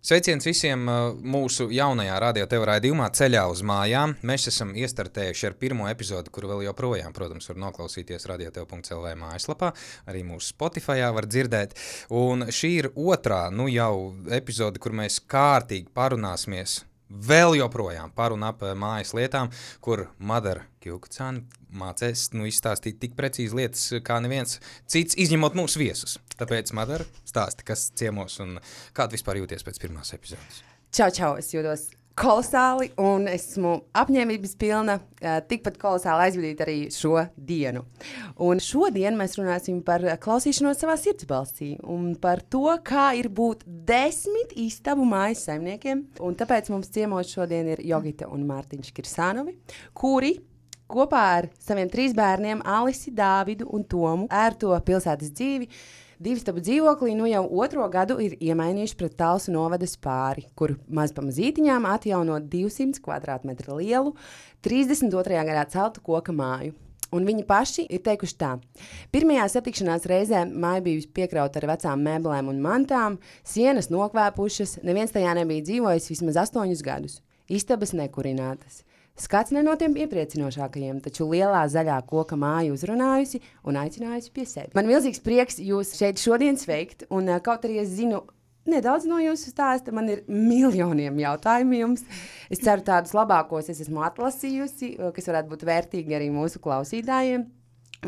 Sveiciens visiem uh, mūsu jaunajā radiotev raidījumā Ceļā uz mājām. Mēs esam iestartējuši ar pirmo epizodi, kuru vēl joprojām, protams, var noklausīties radiotev.clv mājaslapā. Arī mūsu Spotify var dzirdēt. Un šī ir otrā, nu jau epizode, kur mēs kārtīgi parunāsimies vēl joprojām par un ap mājas lietām, kur Madara Kjukcāna mācīs nu, izstāstīt tik precīzi lietas, kā neviens cits, izņemot mūsu viesus. Tāpēc, Madara, stāsti, kas ciemos un kā tu vispār jūties pēc pirmās epizodes. Čau, čau! Es jūtos kolosāli, un esmu apņēmības pilna, uh, tikpat kolosāli aizvadīt arī šo dienu. Un šodien mēs runāsim par klausīšanos savā sirdsbalsī un par to, kā ir būt desmit istabu mājas saimniekiem. Un tāpēc mums ciemos šodien ir Jogita un Mārtiņš Kirsānovi, kuri kopā ar saviem trīs bērniem, Alisi, Dāvidu un Tomu, ērto pilsētas dzīvi Divi stabu dzīvoklī nu jau otro gadu ir iemainījuši pret Talsu novada spāri, kur maz pamazītiņām atjauno 200 km lielu, 32. gadā celtu koka māju. Un viņi paši ir teikuši tā. Pirmajā satikšanās reizē māja bija piekrauta ar vecām mēbelēm un mantām, sienas nokvēpušas, neviens tajā nebija dzīvojis vismaz astoņus gadus. Istabas nekurinātas. Skats ne no tiem iepriecinošākajiem, taču lielā zaļā koka māja uzrunājusi un aicinājusi pie sevis. Man milzīgs prieks jūs šeit šodien sveikt, un uh, kaut arī es zinu, nedaudz no jūsu stāsta. Man ir miljoniem jautājumu jums. Es ceru, tādus labākos es esmu atlasījusi, kas varētu būt vērtīgi arī mūsu klausītājiem.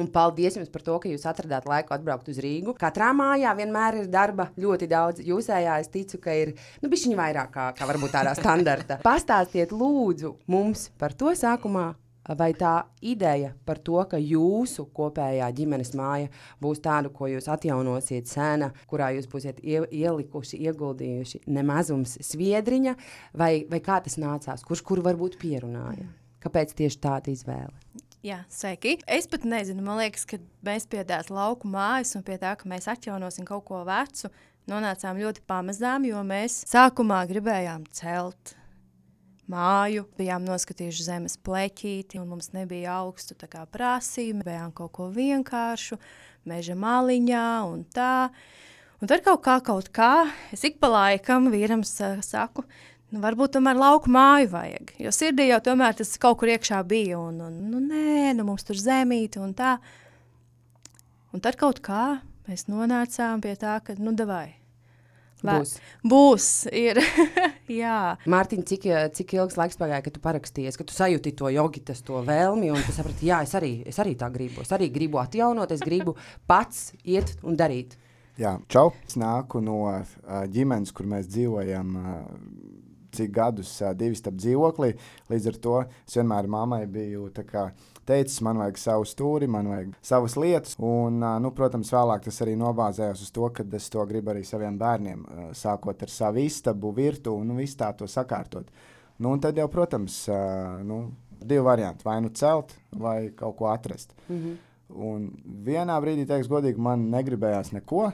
Un paldies jums par to, ka jūs atradāt laiku atbraukt uz Rīgu. Katrā mājā vienmēr ir darba ļoti daudz. Jūsējā es ticu, ka ir nu, bišķiņa vairāk kā, kā varbūt tādā standarta. Pastāstiet lūdzu mums par to sākumā. Vai tā ideja par to, ka jūsu kopējā ģimenes māja būs tāda, ko jūs atjaunosiet sēna, kurā jūs būsiet ie, ielikuši, ieguldījuši nemazums sviedriņa, vai, vai kā tas nācās, kurš kuru varbūt pierunāja? Kāpēc tieši tāda izvēle? Jā, sveiki. Es pat nezinu, man liekas, ka mēs pie tās lauku mājas un pie tā, ka mēs atjaunosim kaut ko vecu, nonācām ļoti pamazām, jo mēs sākumā gribējām celt māju, bijām noskatījuši zemes pleķīti, un mums nebija augstu prasījumu, bijām kaut ko vienkāršu, meža maliņā un tā. Un tad kaut kā, kaut kā, es ik pa laikam vīram saku, nu, varbūt tomēr lauku māju vajag. Jo sirdī jau tomēr tas kaut kur iekšā bija, un, un nu, nē, nu, mums tur zemīte un tā. Un tad kaut kā mēs nonācām pie tā, ka, nu, davai. Būs. Būs, ir. jā. Mārtiņ, cik, cik ilgs laiks pagāja, kad tu parakstījies, kad tu sajūti to jogitas, to vēlmi, un tu saprati, jā, es arī, es arī tā gribu. Es arī gribu atjaunot, es gribu pats iet un darīt. Jā, čau. Es nāku no uh, ģimenes, kur mēs dzīvojam. Uh, cik gadus uh, divi starp dzīvoklī. Līdz ar to es vienmēr mammai biju teicis, man vajag savu stūri, man vajag savas lietas. Un, uh, nu, protams, vēlāk tas arī nobāzējās uz to, ka es to gribu arī saviem bērniem, uh, sākot ar savu istabu, virtuvi un nu, visu tā to sakārtot. Nu, un tad jau, protams, uh, nu, divi varianti. Vai nu celt, vai kaut ko atrast. Mm -hmm. Un vienā brīdī, teiks godīgi, man negribējās neko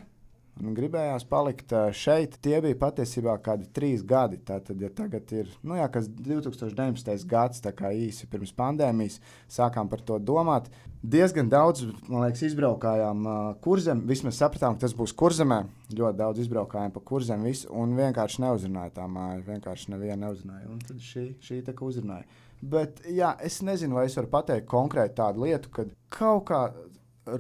gribējās palikt šeit. Tie bija patiesībā kādi trīs gadi. Tātad, ja tagad ir nu, jā, 2019. gads, tā kā īsi pirms pandēmijas, sākām par to domāt. Diezgan daudz, man liekas, izbraukājām uh, kurzem. Vismaz sapratām, ka tas būs kurzemē. Ļoti daudz izbraukājām pa kurzem, visu, un vienkārši neuzrunāja tā māja. Vienkārši neviena neuzrunāja. Un tad šī, šī tā kā uzrunāja. Bet jā, es nezinu, vai es varu pateikt konkrēti tādu lietu, ka kaut kā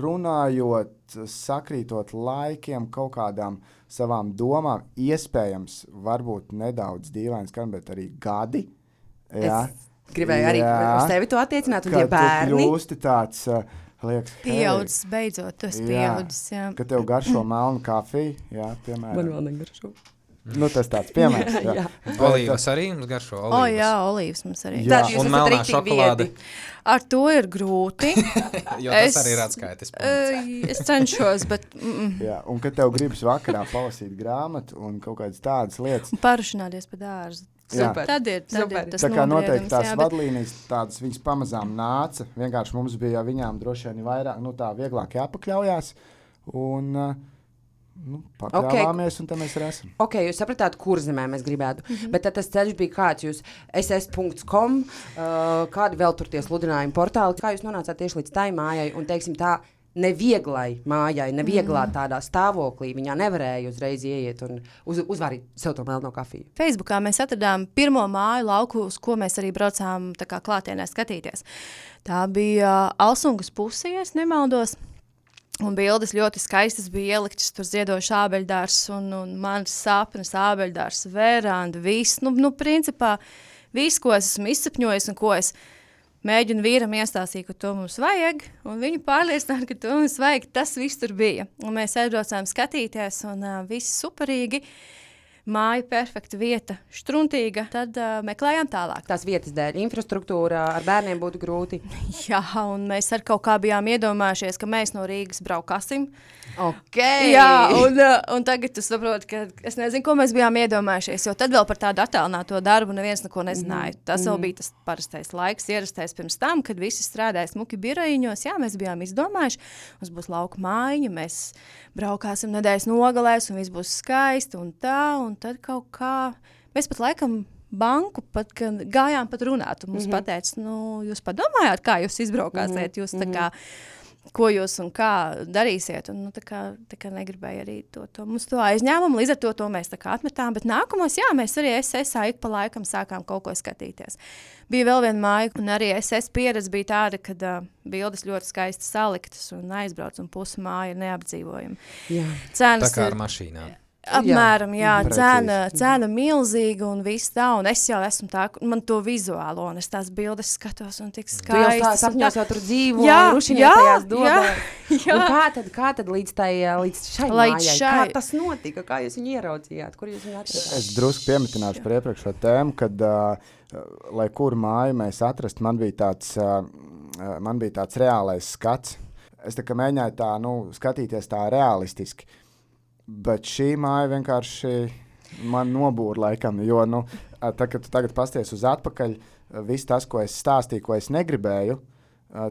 runājot, sakrītot laikiem, kaut kādām savām domām, iespējams, varbūt nedaudz dīvains, bet arī gadi. Jā, es gribēju arī jā, uz tevi to attiecināt, un tie bērni. Tu kļūsti tāds, uh, liekas, pieaudzis, hey, beidzot, esi pieaudzis, jā. Ka tev garšo melnu kafiju, jā, piemēram. Man vēl negaršo. Nu, tas tāds piemērs. jā, jā. Olīvas arī mums garšo. Olīvas. O, jā, olīvas mums arī. Jā. Un melnā šokolāde. Ar to ir grūti. jo tas es, arī ir atskaites. Uh, es cenšos, bet... Mm. Jā, un kad tev gribas vakarā palasīt grāmatu un kaut kādas tādas lietas. Parušināties pa dārzu. Super. Tad ir, tad Super. ir tas tā kā noteikti tās jā, bet... vadlīnijas, tādas viņas pamazām nāca. Vienkārši mums bija viņām droši vien vairāk, nu tā vieglāk jāpakļaujās. Un, uh, Nu, Pakāpāmies, okay. un tā mēs arī esam. Ok, jūs sapratāt, kur zemē mēs gribētu. Mm -hmm. Bet tad tas ceļš bija kāds, jūs ss.com, uh, kādi vēl tur tie sludinājumi portāli. Kā jūs nonācāt tieši līdz tai mājai un, teiksim, tā nevieglai mājai, nevieglā mm. tādā stāvoklī. Viņā nevarēja uzreiz ieiet un uz, uzvarīt sev to melno kafiju. Facebookā mēs atradām pirmo māju lauku, uz ko mēs arī braucām kā, klātienē skatīties. Tā bija uh, Alsungas pusē, ja nemaldos. Un bildes ļoti skaistas bija ieliktas, tur ziedošs ābeļdārs un, un mans sapnis, ābeļdārs, veranda, viss. Nu, nu, principā viss, ko es esmu izsapņojis un ko es mēģinu vīram iestāstīt, ka to mums vajag, un viņu pārliecināt, ka to mums vajag. Tas viss tur bija. Un mēs aizbraucām skatīties, un uh, viss superīgi. Māja, perfekta vieta, struntīga. Tad uh, meklējām tālāk. Tās vietas dēļ, infrastruktūrā ar bērniem būtu grūti. Jā, un mēs ar kaut kā bijām iedomājušies, ka mēs no Rīgas braukāsim. Okay. Jā, un, uh, un tagad tu saproti, ka es nezinu, ko mēs bijām iedomājušies. Jo tad vēl par tādu attālināto darbu neviens neko nezināja. Mm. Tas vēl mhm. bija tas parastais laiks, ierastais pirms tam, kad visi strādāja smuki birojiņos. Jā, mēs bijām izdomājuši, mums būs lauka mājiņa, mēs braukāsim nedēļas nogalēs, un viss būs skaisti un tā. Un tad kaut kā mēs pat laikam banku, pat, gājām pat runāt. Mums mm -hmm. pateica, nu, jūs padomājāt, kā jūs izbraukāsiet. Mm -hmm. Jūs tā kā. Mm -hmm ko jūs un kā darīsiet. Un, nu, tā kā, tā kā negribēju arī to, to, to aizņēmumu, līdz ar to, to mēs atmetām. Bet nākamos, jā, mēs arī SSA ik pa laikam sākām kaut ko skatīties. Bija vēl viena māja, un arī SS pieredze bija tāda, ka uh, bildes ļoti skaisti saliktas un aizbrauc, un pusi māja ir neapdzīvojama. Cenas tā kā ar mašīnām. Apmēram, jā, jā cena, cena milzīga un viss tā, un es jau esmu tā, man to vizuālo, un es tās bildes skatos, un tik skaisti. Tu jau tā sapņos jau tur dzīvo, jā, jā, jā, jā. Un kā tad, kā tad līdz, tai, līdz šai līdz mājai, šai. kā tas notika, kā jūs viņu ieraudzījāt, kur jūs viņu atradāt? Es drusku piemitināšu par iepriekšo tēmu, kad, uh, lai kur māju mēs atrast, man bija tāds, uh, man bija tāds reālais skats. Es tā kā mēģināju tā, nu, skatīties tā realistiski. Uh, Bet šī māja vienkārši man nobūra laikam, jo, nu, tā, kad tu tagad pasties uz atpakaļ, viss tas, ko es stāstīju, ko es negribēju,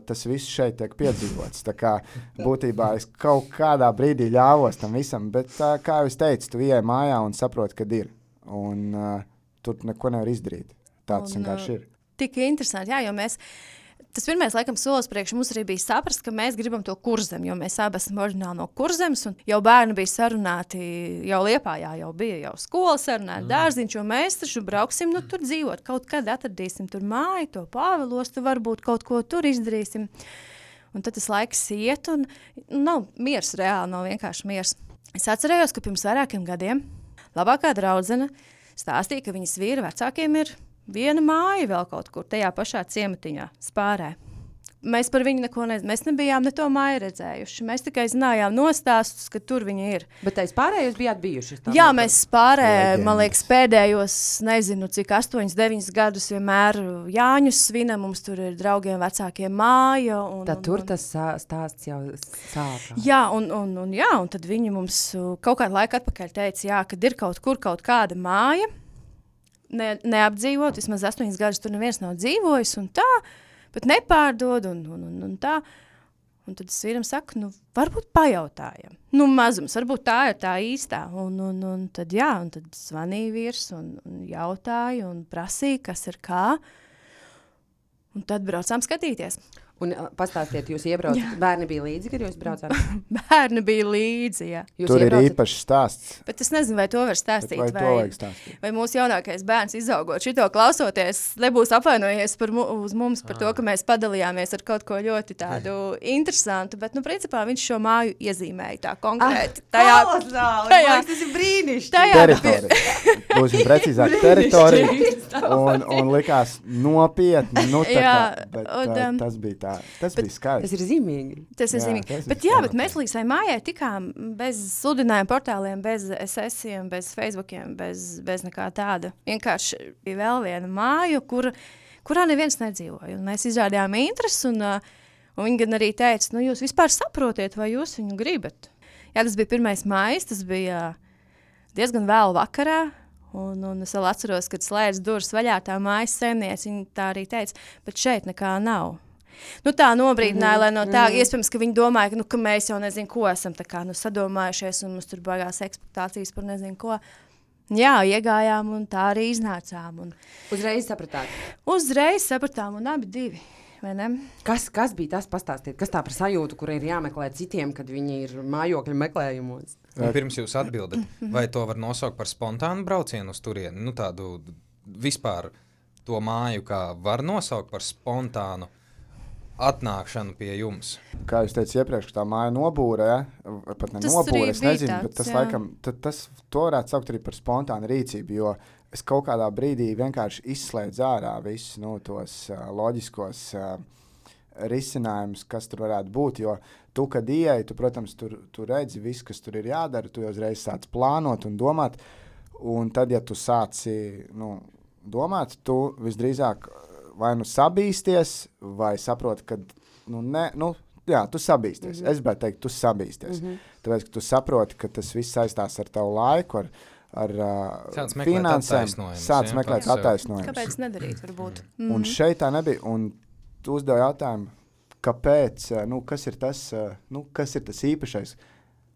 tas viss šeit tiek piedzīvots. Tā kā būtībā es kaut kādā brīdī ļāvos tam visam, bet, kā jau es teicu, tu ieej mājā un saproti, kad ir. Un uh, tur neko nevar izdarīt. Tāds vienkārši ir. Tik interesanti, jā, jo mēs tas pirmais, laikam, solis priekš mums arī bija saprast, ka mēs gribam to kurzem, jo mēs abi esam oriģināli no kurzemes, un jau bērni bija sarunāti, jau Liepājā jau bija jau skola sarunāta, mm. dārziņš, jo mēs taču brauksim, nu tur dzīvot, kaut kad atradīsim tur māju, to pāvelostu, varbūt kaut ko tur izdarīsim. Un tad tas laiks iet, un nu, nav miers reāli, nav vienkārši miers. Es atcerējos, ka pirms vairākiem gadiem labākā draudzene stāstīja, ka viņas vīra vecākiem ir viena māja vēl kaut kur tajā pašā ciematiņā, spārē. Mēs par viņu neko nezinājām. Mēs nebijām ne to māju redzējuši. Mēs tikai zinājām nostāstus, ka tur viņi ir. Bet aiz pārējos bijāt bijuši. Jā, mēs pārējām, man liekas, pēdējos, nezinu, cik 8, 9 gadus vienmēr Jāņus svinam. Mums tur ir draugiem vecākiem māja. Un, tad un, tur un, tas stāsts jau sākās. Jā, un, un, un, jā, un tad viņi mums kaut kādu laiku atpakaļ teica, jā, kad ir kaut kur kaut kāda māja ne, neapdzīvot, vismaz astoņas gadus tur neviens nav dzīvojis, un tā, bet nepārdod, un, un, un, un tā. Un tad es vīram saku, nu, varbūt pajautājam. Nu, mazums, varbūt tā ir tā īstā. Un, un, un tad, jā, un tad zvanīja vīrs un, un jautāja un prasīja, kas ir kā. Un tad braucām skatīties. Un uh, pastāstiet, jūs iebraucat, bērni bija līdzi, kad jūs braucāt? bērni bija līdzi, jā. Jūs Tur iebraucat... ir īpašs stāsts. Bet es nezinu, vai to var stāstīt, Bet vai, vai, stāstīt. vai mūsu jaunākais bērns izaugot šito klausoties, nebūs apvainojies par mu, uz mums par to, ka mēs padalījāmies ar kaut ko ļoti tādu interesantu, bet, nu, principā viņš šo māju iezīmēja tā konkrēti. Ah, tajā, kolosāli, tajā, tas ir brīnišķi. Tajā, teritorija. Būsim precīzāk, teritorija. Un, un likās nopietni, nu, tā kā, bet un, um, tas bija tā tā, tas bet, bija skaisti. Tas ir zīmīgi. Tas ir jā, zīmīgi. Tas bet, jā, bet mēs līdz tai mājai tikām bez sludinājuma portāliem, bez SS-iem, bez Facebookiem, bez, bez nekā tāda. Vienkārši bija vēl viena māja, kur, kurā neviens nedzīvoja. Un mēs izrādījām interesi, un, uh, un viņi gan arī teica, nu jūs vispār saprotiet, vai jūs viņu gribat. Jā, tas bija pirmais mājas, tas bija diezgan vēl vakarā. Un, un es vēl atceros, kad slēdz durvis vaļā, tā mājas saimniece. Viņa tā arī teica, bet šeit nekā nav. Nu, tā nobrīdināja, mm -hmm. lai no tā, mm -hmm. iespējams, ka viņi domāja, ka, nu, ka mēs jau nezinu, ko esam kā, nu, sadomājušies, un mums tur baigās ekspektācijas par nezinu ko. Jā, iegājām, un tā arī iznācām. Un... Uzreiz sapratāt. Uzreiz sapratām, un abi divi. vai ne? Kas, kas bija tas pastāstīt? Kas tā par sajūtu, kur ir jāmeklē citiem, kad viņi ir mājokļu meklējumos? Un pirms jūs atbildat, vai to var nosaukt par spontānu braucienu uz turieni? Nu, tādu vispār to māju, kā var nosaukt par spontānu atnākšanu pie jums. Kā jūs teicāt, iepriekš tā māja nobūrē, pat ne nobūrē, es nezinu, tāds, bet tas jā. laikam, tad tas to varētu saukt arī par spontānu rīcību, jo es kaut kādā brīdī vienkārši izslēdzu ārā visus nu, tos uh, loģiskos uh, risinājumus, kas tur varētu būt. Jo tu, kad ieej, tu, protams, tur, tu redzi visu, kas tur ir jādara, tu jau uzreiz sāc plānot un domāt. Un tad, ja tu sāci nu, domāt, tu visdrīzāk vai nu sabīsties, vai saproti, ka nu, ne, nu, jā, tu sabīsties. Mm -hmm. Es gribētu teikt, tu sabīsties. Mm -hmm. Tāpēc, ka tu saproti, ka tas viss saistās ar tavu laiku, ar, ar uh, finansēm, attaisnojumus, sāc ja, meklēt attaisnojumus. Kāpēc nedarīt? Varbūt. Mm. Un šeit tā nebija. Un tu uzdevi jautājumu, kāpēc, uh, nu, kas ir tas, uh, nu, kas ir tas īpašais.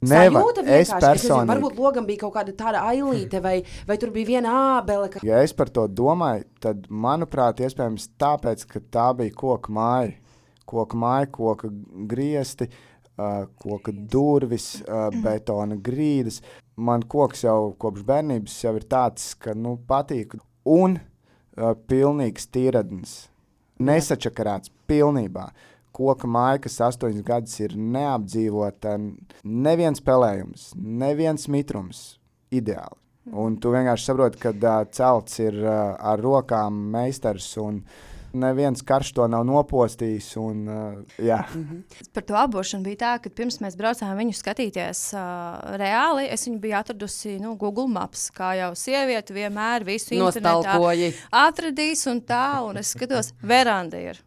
Sajūta es personīgi, nezinu, varbūt logam bija kaut kāda tāda ailīte, vai, vai tur bija viena ābele. Ka... Ja es par to domāju, tad, manuprāt, iespējams tāpēc, ka tā bija koka māja. Koka māja, koka griezti, uh, koka durvis, uh, betona grīdas. Man koks jau kopš bērnības jau ir tāds, ka nu, patīk. Un uh, pilnīgs tīradnis. Nesačakarēts pilnībā. Koka māja, kas astoņas gadus ir neapdzīvota, neviens spēlējums, neviens mitrums. Ideāli. Un tu vienkārši saproti, ka uh, celts ir uh, ar rokām meistars un neviens karš to nav nopostījis. Un, uh, jā. Par to abošanu bija tā, ka pirms mēs braucām viņu skatīties uh, reāli, es viņu biju atradusi nu, Google Maps. Kā jau sieviete vienmēr visu internetā atradīs un tā, un es skatos, veranda ir.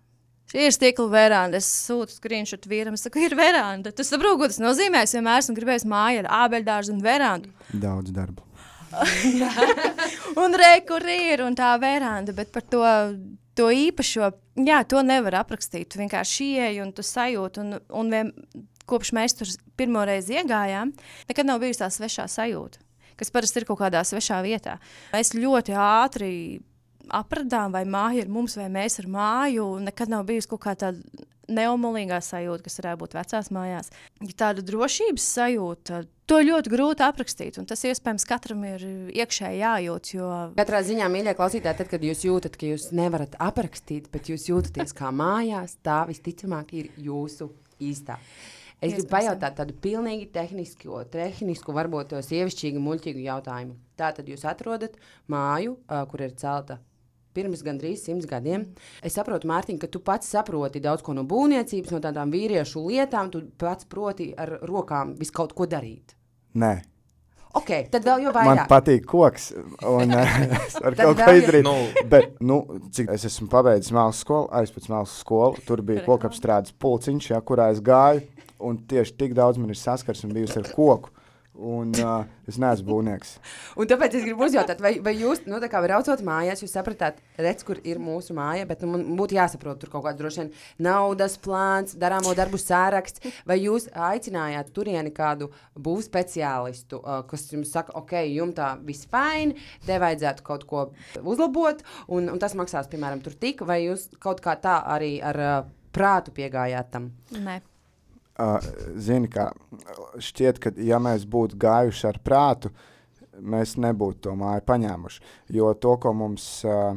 Ir stikla veranda. Es sūtu screenshot vīram, es saku, ir veranda. Tas saprot, ko tas nozīmē. Es vienmēr esmu gribējis māju ar ābeļdārzu un verandu. Daudz darba. Un re, kur ir un tā veranda, bet par to, to īpašo, jā, to nevar aprakstīt. Tu vienkārši ieej un tu sajūti, un, un vien, kopš mēs tur pirmo reizi iegājām, nekad nav bijusi tā svešā sajūta, kas parasti ir kaut kādā svešā vietā. Mēs ļoti ātri apradām, vai māja ir mums, vai mēs ar māju, nekad nav bijusi kaut kā tāda neomolīgā sajūta, kas varētu būt vecās mājās. Ja tāda drošības sajūta, to ļoti grūti aprakstīt, un tas iespējams katram ir iekšēji jājūt, jo Katrā ziņā, mīļie klausītāji, tad, kad jūs jūtat, ka jūs nevarat aprakstīt, bet jūs jūtaties kā mājās, tā visticamāk ir jūsu īstā. Es gribu pajautāt tādu pilnīgi tehnisku, tehnisku varbūt to sievišķīgu, muļķīgu jautājumu. Tā tad jūs atrodat māju, kur ir celta pirms gandrīz simts gadiem. Es saprotu, Mārtiņ, ka tu pats saproti daudz ko no būvniecības, no tādām vīriešu lietām. Tu pats proti ar rokām visu kaut ko darīt. Nē, Ok, tad vēl jau man vairāk. patīk koks. Un, eh, es varu Tad kaut ko izdarīt. Nu. Bet, nu, cik es esmu pabeidzis mākslas skolu, aizpēc mākslas skolu, tur bija kokapstrādes pulciņš, ja, kurā es gāju. Un tieši tik daudz man ir saskarsme bijusi ar koku. Un uh, es neesmu būvnieks. Un tāpēc es gribu uzjautāt, vai, vai jūs, nu, tā kā braucot mājās, jūs sapratāt, redz, kur ir mūsu māja, bet nu, man būtu jāsaprot, tur kaut kāds droši vien naudas plāns, darāmo darbu sāraksts, vai jūs aicinājāt turieni kādu būvniecības speciālistu, uh, kas jums saka, ok, jums tā viss fine, te vajadzētu kaut ko uzlabot, un, un tas maksās, piemēram, tur tik, vai jūs kaut kā tā arī ar uh, prātu piegājāt tam? ne. Uh, Zini, kā šķiet, ka ja mēs būtu gājuši ar prātu, mēs nebūtu to māju paņēmuši. Jo to, ko mums, uh,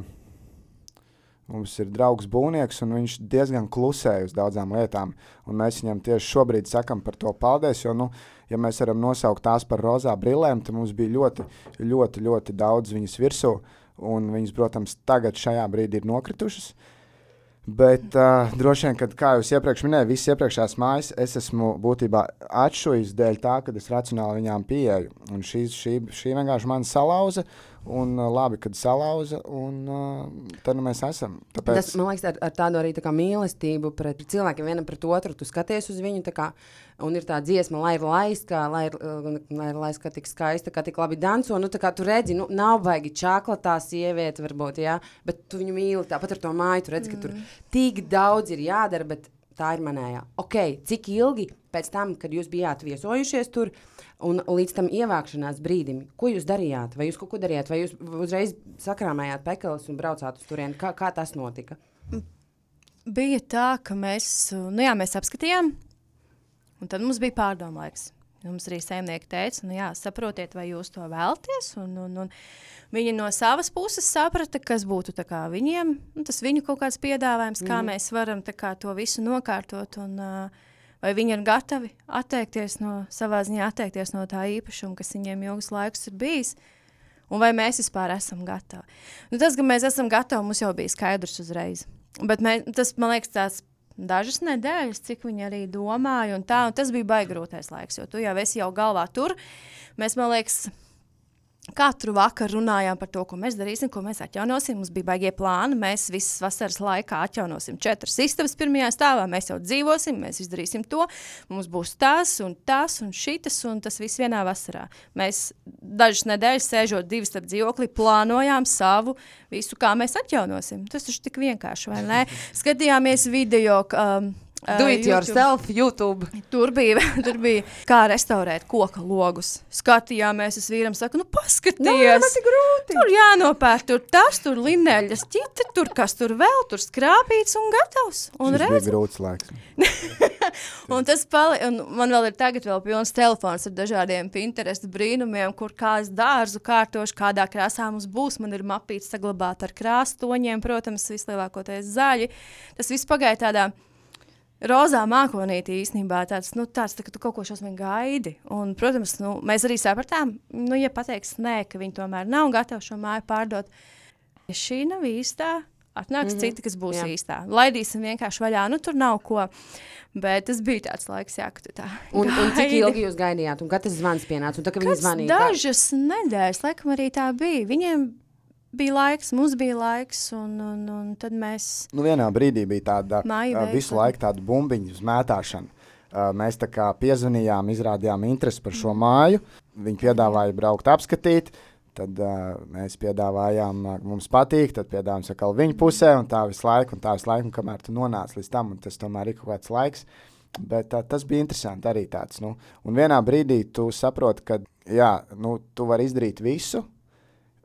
mums ir draugs būvnieks, un viņš diezgan klusēja uz daudzām lietām. Un mēs viņam tieši šobrīd sakam par to paldies. Jo, nu, ja mēs varam nosaukt tās par rozā brillēm, tad mums bija ļoti, ļoti, ļoti daudz viņas virsū. Un viņas, protams, tagad šajā brīdī ir nokritušas. Bet uh, droši vien, kad, kā jau iepriekš minēju, visas iepriekšējās mājas es esmu būtībā atšuvis dēļ tā, ka es racionāli viņām pieeju. Un šī, šī, šī vienkārši man salauza, un uh, labi, kad salauza, un uh, tad nu mēs esam. Tāpēc, Tas, man liekas, ar, ar tādu arī tā mīlestību pret cilvēkiem, vienam pret otru. Tu skaties uz viņu, kā, un ir tā dziesma, lai ir laiska, lai ir, uh, lai ir laiska tik skaista, kā tik labi danco. Nu, tā kā tu redzi, nu, nav baigi čaklatā sieviete, varbūt, jā, bet tu viņu mīli. Tāpat ar to māju, tu redzi, ka tur tik daudz ir jādara, bet tā ir manējā. Ok, cik ilgi pēc tam, kad jūs bijāt viesojušies tur, un līdz tam ievākšanās brīdim, ko jūs darījāt? Vai jūs kaut ko darījāt, vai jūs uzreiz sakrāmējāt pekalas un braucāt uz turieni? Kā, kā tas notika? bija tā, ka mēs, nu jā, mēs apskatījām, un tad mums bija pārdomu laiks. Mums arī saimnieki teica, nu jā, saprotiet, vai jūs to vēlaties. Un, un, un viņi no savas puses saprata, kas būtu viņiem, nu, tas viņu kaut kāds piedāvājums, kā mm. mēs varam kā, to visu nokārtot. Un, uh, vai viņi ir gatavi atteikties no savā ziņā, atteikties no tā īpašuma, kas viņiem ilgus laikus ir bijis. Un vai mēs vispār esam gatavi? Nu, tas, ka mēs esam gatavi, mums jau bija skaidrs uzreiz. Bet mē, tas, man liekas, tāds dažas nedēļas, cik viņi arī domāja. Un tā, un tas bija baigrūtais laiks, jo tu jau esi jau galvā tur. Mēs, man liekas, Katru vakaru runājām par to, ko mēs darīsim, ko mēs atjaunosim. Mums bija baigie plāni. Mēs visas vasaras laikā atjaunosim četras istabas pirmajā stāvā. Mēs jau dzīvosim, mēs izdarīsim to. Mums būs tas un tas un šitas, un tas viss vienā vasarā. Mēs dažas nedēļas sēžot divi starp dzīvokli, plānojām savu visu, kā mēs atjaunosim. Tas taču tik vienkārši, vai ne? Skatījāmies video. Um, Do it uh, yourself, YouTube. Tur bija, tur bija kā restaurēt koku logus. Skatījāmies, es vīram saku, nu paskaties, Nā, grūti. Tur jānopērk, tur tas, tur lineļas, ķita, tur kas tur vēl, tur skrāpīts un gatavs. Un Tas bija grūts laiks. un tas pali, un man vēl ir tagad vēl pilns telefons ar dažādiem Pinterest brīnumiem, kur kāds dārzu kārtoši, kādā krāsā mums būs. Man ir mapīts saglabāt ar krāstoņiem, protams, vislielākoties zaļi. Tas viss pagāja tādā Rozā mākonīte īstenībā tāds, nu, tāds tā, ka tu kaut ko šausmīgi gaidi. Un, protams, nu, mēs arī sapratām, nu, ja pateiks nē, ka viņi tomēr nav gatavi šo māju pārdot, ja šī nav īstā, atnāks mm -hmm. cita, kas būs jā. īstā. Laidīsim vienkārši vaļā, nu, tur nav ko. Bet tas bija tāds laiks, jā, ka tu tā. Un, gaidi. un cik ilgi jūs gaidījāt, un kad tas zvans pienāca? Un tā, ka viņi zvanīja? Dažas nedēļas, laikam arī tā bija. Viņiem bija laiks, mums bija laiks, un, un, un tad mēs. Nu, vienā brīdī bija tāda uh, visu laiku tāda bumbiņu uzmētāšana. Uh, mēs tā kā piezvanījām, izrādījām interesi par šo māju. Viņi piedāvāja braukt apskatīt. Tad uh, mēs piedāvājām, uh, mums patīk, tad piedāvājām sakal viņu pusē, un tā visu laiku, un tā visu laiku, kamēr tu nonāc līdz tam, un tas tomēr ir kaut kāds laiks. Bet uh, tas bija interesanti arī tāds. Nu, un vienā brīdī tu saproti, ka jā, nu, tu vari izdarīt visu,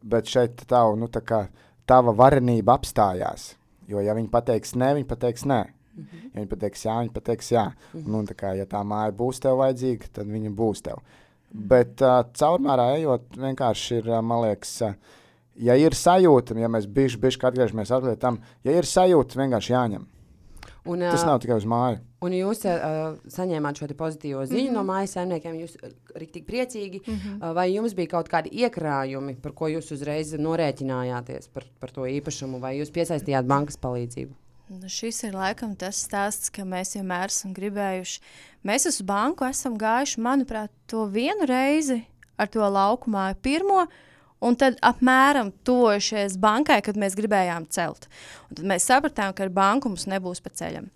bet šeit tavu, nu, tā kā, tava varenība apstājās. Jo, ja viņi pateiks nē, viņi pateiks nē. Mm -hmm. Ja viņi pateiks jā, viņi pateiks jā. Mm -hmm. un, kā, ja tā māja būs tev vajadzīga, tad viņa būs tev. -hmm. Bet uh, caurmērā ejot, vienkārši ir, man liekas, uh, ja ir sajūta, ja mēs bišķi, bišķi atgriežamies atpakaļ tam, ja ir sajūta, vienkārši jāņem. Un, Tas nav tikai uz māju. Un jūs uh, saņēmāt šo pozitīvo ziņu mm -hmm. no mājas saimniekiem, jūs arī tik priecīgi. Mm -hmm. uh, vai jums bija kaut kādi iekrājumi, par ko jūs uzreiz norēķinājāties par, par to īpašumu, vai jūs piesaistījāt bankas palīdzību? Nu, šis ir laikam tas stāsts, ka mēs vienmēr esam gribējuši. Mēs uz banku esam gājuši, manuprāt, to vienu reizi ar to lauku māju pirmo. Un tad apmēram tuvojušies bankai, kad mēs gribējām celt. Un tad mēs sapratām, ka ar banku mums nebūs pa ceļam.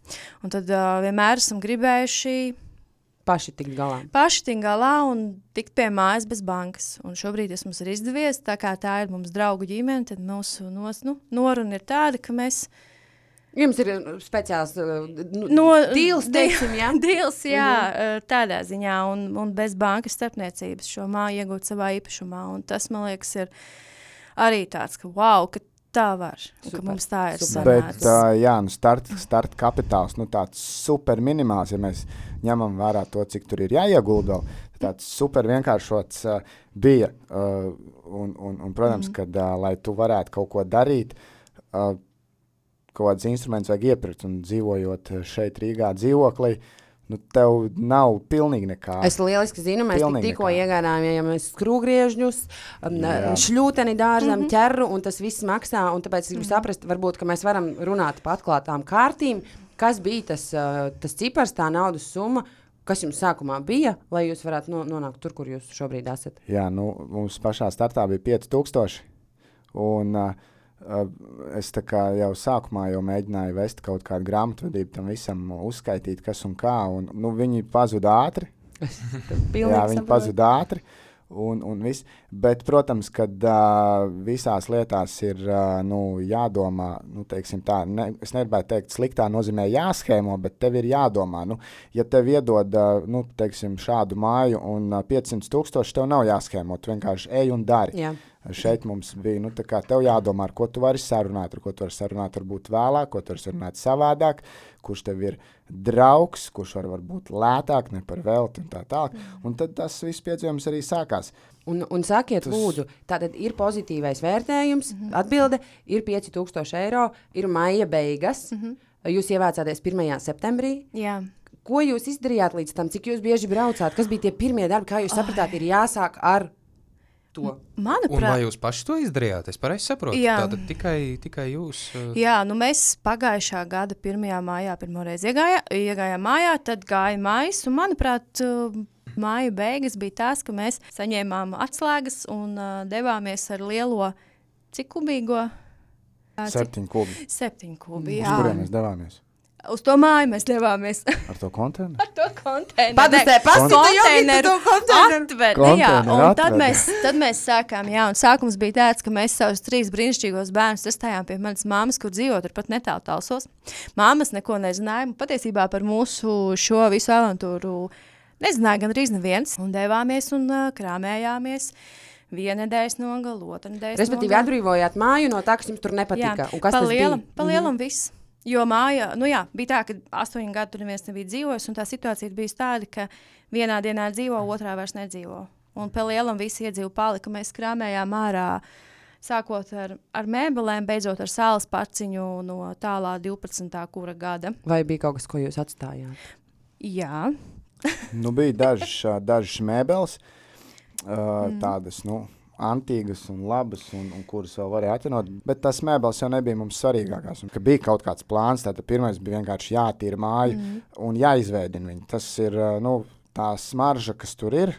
Un tad uh, vienmēr esam gribējuši paši tikt galā. Paši tikt galā un tikt pie mājas bez bankas. Un šobrīd tas mums ir izdevies. Tā kā tā ir mums draugu ģimene, tad mūsu nos, nu, noruna ir tāda, ka mēs Jums ir uh, speciāls uh, nu, no, dīls, teiksim, jā? dīls, jā, mm -hmm. tādā ziņā, un, un bez bankas starpniecības šo māju iegūt savā īpašumā, un tas, man liekas, ir arī tāds, ka wow, ka tā var, super, ka mums tā ir sanācis. Bet, uh, jā, nu start, start kapitāls, nu tāds super minimāls, ja mēs ņemam vērā to, cik tur ir jāiegulda, tāds super vienkāršots uh, bija, uh, un, un, un, protams, mm -hmm. kad, uh, lai tu varētu kaut ko darīt, uh, kaut kādus instrumentus vajag iepirkt. Un dzīvojot šeit, Rīgā, dzīvoklī, nu, tev nav pilnīgi nekā. Es lieliski zinu, mēs tikko iegādājāmies skrūvgriežņus, šļūteni dārzam, mm -hmm. ķeru, un tas viss maksā. Tāpēc es gribu mm -hmm. saprast, varbūt, ka mēs varam runāt par atklātām kārtīm. Kas bija tas, uh, tas cipars, tā naudas summa? Kas jums sākumā bija, lai jūs varētu no, nonākt tur, kur jūs šobrīd esat? Jā, nu, mums pašā startā bija 5000. Un, uh, Es jau sākumā jau mēģināju vest kaut kādu grāmatvedību, tam visam uzskaitīt, kas un kā. Un, nu, viņi pazuda ātri. Jā, viņi pazuda ātri. Un, un viss. Bet, protams, ka uh, visās lietās ir uh, nu, jādomā, nu, tā, ne, es negribētu teikt, sliktā nozīmē jāschēmo, bet tev ir jādomā. Nu, ja tev iedod uh, nu, teiksim, šādu māju un uh, 500 tūkstoši, tev nav jāschēmo. Tu vienkārši ej un dari. Jā. Šeit mums bija, nu, tā jādomā, ar ko tu vari sarunāt, ar ko tu vari sarunāt, varbūt vēlāk, ko tu vari sarunāt savādāk, kurš tev ir draugs, kurš var būt lētāk, ne par velti un tā tālāk. Un tad tas viss piedzīvojums arī sākās. Un, un sakiet, Tas... lūdzu, tātad ir pozitīvais vērtējums, mm -hmm. atbilde ir 5000 eiro, ir maija beigas. Mm -hmm. Jūs ievācāties 1. septembrī. Jā. Ko jūs izdarījāt līdz tam, cik jūs bieži braucāt? Kas bija tie pirmie darbi, kā jūs sapratāt, ir jāsāk ar to? Manuprāt, un vai jūs paši to izdarījāt? Es pareizi saprotu, Jā. tātad tikai, tikai jūs. Uh... Jā, nu mēs pagājušā gada 1. maijā pirmoreiz iegājā, iegājām mājā, tad gāja mājas, un manuprāt, māja beigas bija tas, ka mēs saņēmām atslēgas un uh, devāmies ar lielo cik kubīgo? Septiņu kubi. Septiņu kubi. Uz kuriem mēs devāmies? Uz to māju mēs devāmies. Ar to konteineru? Ar to konteineru. Padastē, konteineru. Atver, jā, un tad mēs, tad mēs sākām, jā, un sākums bija tāds, ka mēs savus trīs brīnišķīgos bērnus testējām pie manas māmas, kur dzīvo turpat netālu talsos. Māmas neko nezināja, patiesībā par mūsu šo visu avantūru nezināja gan arī neviens, un devāmies un uh, krāmējāmies. Viena nedēļas nogala, otra nedēļas Respektīvi, nogala. atbrīvojāt māju no tā, kas jums tur nepatika. Jā, pa lielam, pa lielam mm -hmm. viss. Jo māja, nu jā, bija tā, ka astoņi gadi tur neviens nebija dzīvojis, un tā situācija bija tāda, ka vienā dienā dzīvo, otrā vairs nedzīvo. Un pa lielam visi iedzīvo palika, mēs krāmējām ārā, sākot ar, ar mēbelēm, beidzot ar sāls paciņu no tālā 12. kura gada. Vai bija kaut kas, ko jūs atstājāt? Jā, nu, bija dažas, dažas mēbeles, uh, mm. tādas nu, antīgas un labas, un, un kuras vēl varēja atjaunot. Bet tas mēbeles jau nebija mums svarīgākās. Un, bija kaut kāds plāns, tad pirmais bija vienkārši jātīra māja mm. un jāizveidina viņa. Tas ir nu, tā smarža, kas tur ir.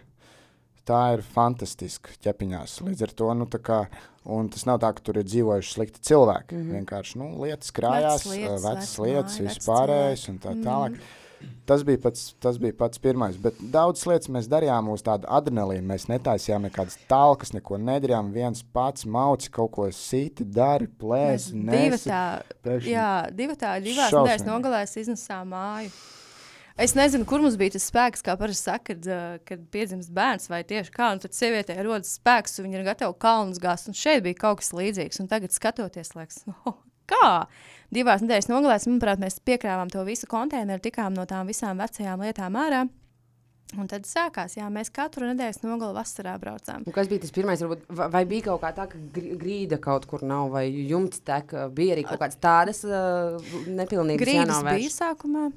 Tā ir fantastiska ķepiņās. Līdz ar to, nu, kā, tas nav tā, ka tur ir dzīvojuši slikti cilvēki. Mm -hmm. Vienkārši nu, lietas krājās, vecas lietas, vecas lietas vispārējais un tā tālāk. Mm -hmm. Tas bija, pats, tas bija pats pirmais. Bet daudz lietas mēs darījām uz tādu adrenalīnu. Mēs netaisījām nekādas talkas, neko nedarījām. viens pats mauci kaut ko sīti, dari, plēsi. Divi tā, jā, divi tā, divās nedēļas nogalēs iznesām māju. Es nezinu, kur mums bija tas spēks, kā parasti saka, kad, kad piedzimst bērns vai tieši kā. Tad sievietē rodas spēks, un viņa ir gatava kalnus gāzt. Un šeit bija kaut kas līdzīgs. Un tagad skatoties, liekas, oh, kā? divās nedēļas nogalēs, manuprāt, mēs piekrāvām to visu konteineru, tikām no tām visām vecajām lietām ārā. Un tad sākās, jā, mēs katru nedēļas nogali vasarā braucām. Un kas bija tas pirmais? Varbūt, vai bija kaut kā tā, ka grīda kaut kur nav, vai jumts tek, bija arī kaut kādas tādas uh, nepilnīgas grīdas bija sākumā?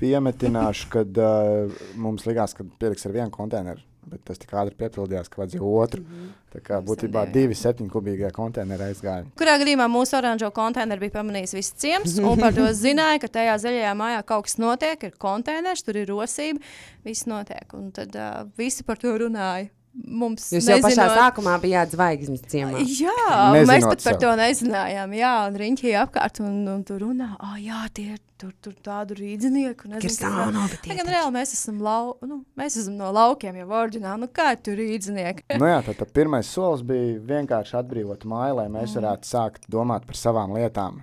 Piemetināšu, kad uh, mums likās, ka pietiks ar vienu konteineru bet tas tik ātri piepildījās, ka vajadzēja otru. Mm -hmm. Tā kā būtībā divi septiņkubīgie konteineri aizgāja. Kurā gadījumā mūsu oranžo konteineru bija pamanījis viss ciems, un par to zināja, ka tajā zaļajā mājā kaut kas notiek, ir konteiners, tur ir rosība, viss notiek. Un tad uh, visi par to runāja mums Jūs nezinot... jau pašā sākumā bijāt zvaigznes ciemā. Jā, nezinot mēs pat par to nezinājām. Jā, un riņķī apkārt un, un tur runā, ah, oh, jā, tie ir tur, tur tādu rīdzinieku. Gan reāli mēs esam, lau, nu, mēs esam no laukiem jau oriģināli. Nu, kā tur rīdzinieki? nu jā, tad, tad pirmais solis bija vienkārši atbrīvot māju, lai mēs mm. varētu sākt domāt par savām lietām.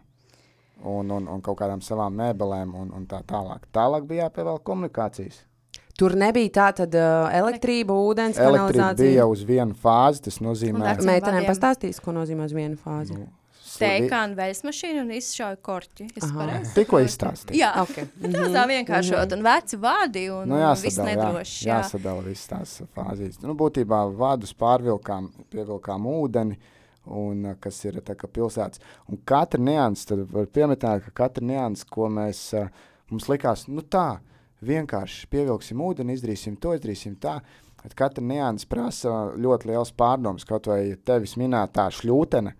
Un, un, un kaut kādām savām mēbelēm un, un tā tālāk. Tālāk bija jāpievēl komunikācijas. Tur nebija tāda uh, elektrība, ūdens, elektrība kanalizācija. bija uz vienu fāzi. Tas nozīmē, ka meitenēm pastāstīs, ko nozīmē uz vienu fāzi. Nu, Teikāna veļas mašīna un izšauja korķi. Tikko izstāstīja. Jā, okay. -hmm. tā vienkāršot. Mm -hmm. Un veci vārdi un nu, jāsadala, viss nedroši. Jā, jāsadala viss tās fāzes. Nu, būtībā vārdus pārvilkām, pievilkām ūdeni. Un, kas ir tā kā pilsētas. Un katra nianses, tad var pieminēt, ka katra nianses, ko mēs, mums likās, nu tā, vienkārši pievilksim ūdeni, izdarīsim to, izdarīsim tā. Bet katra nianses prasa ļoti liels pārdoms, kaut vai tevis minētā šļūtene.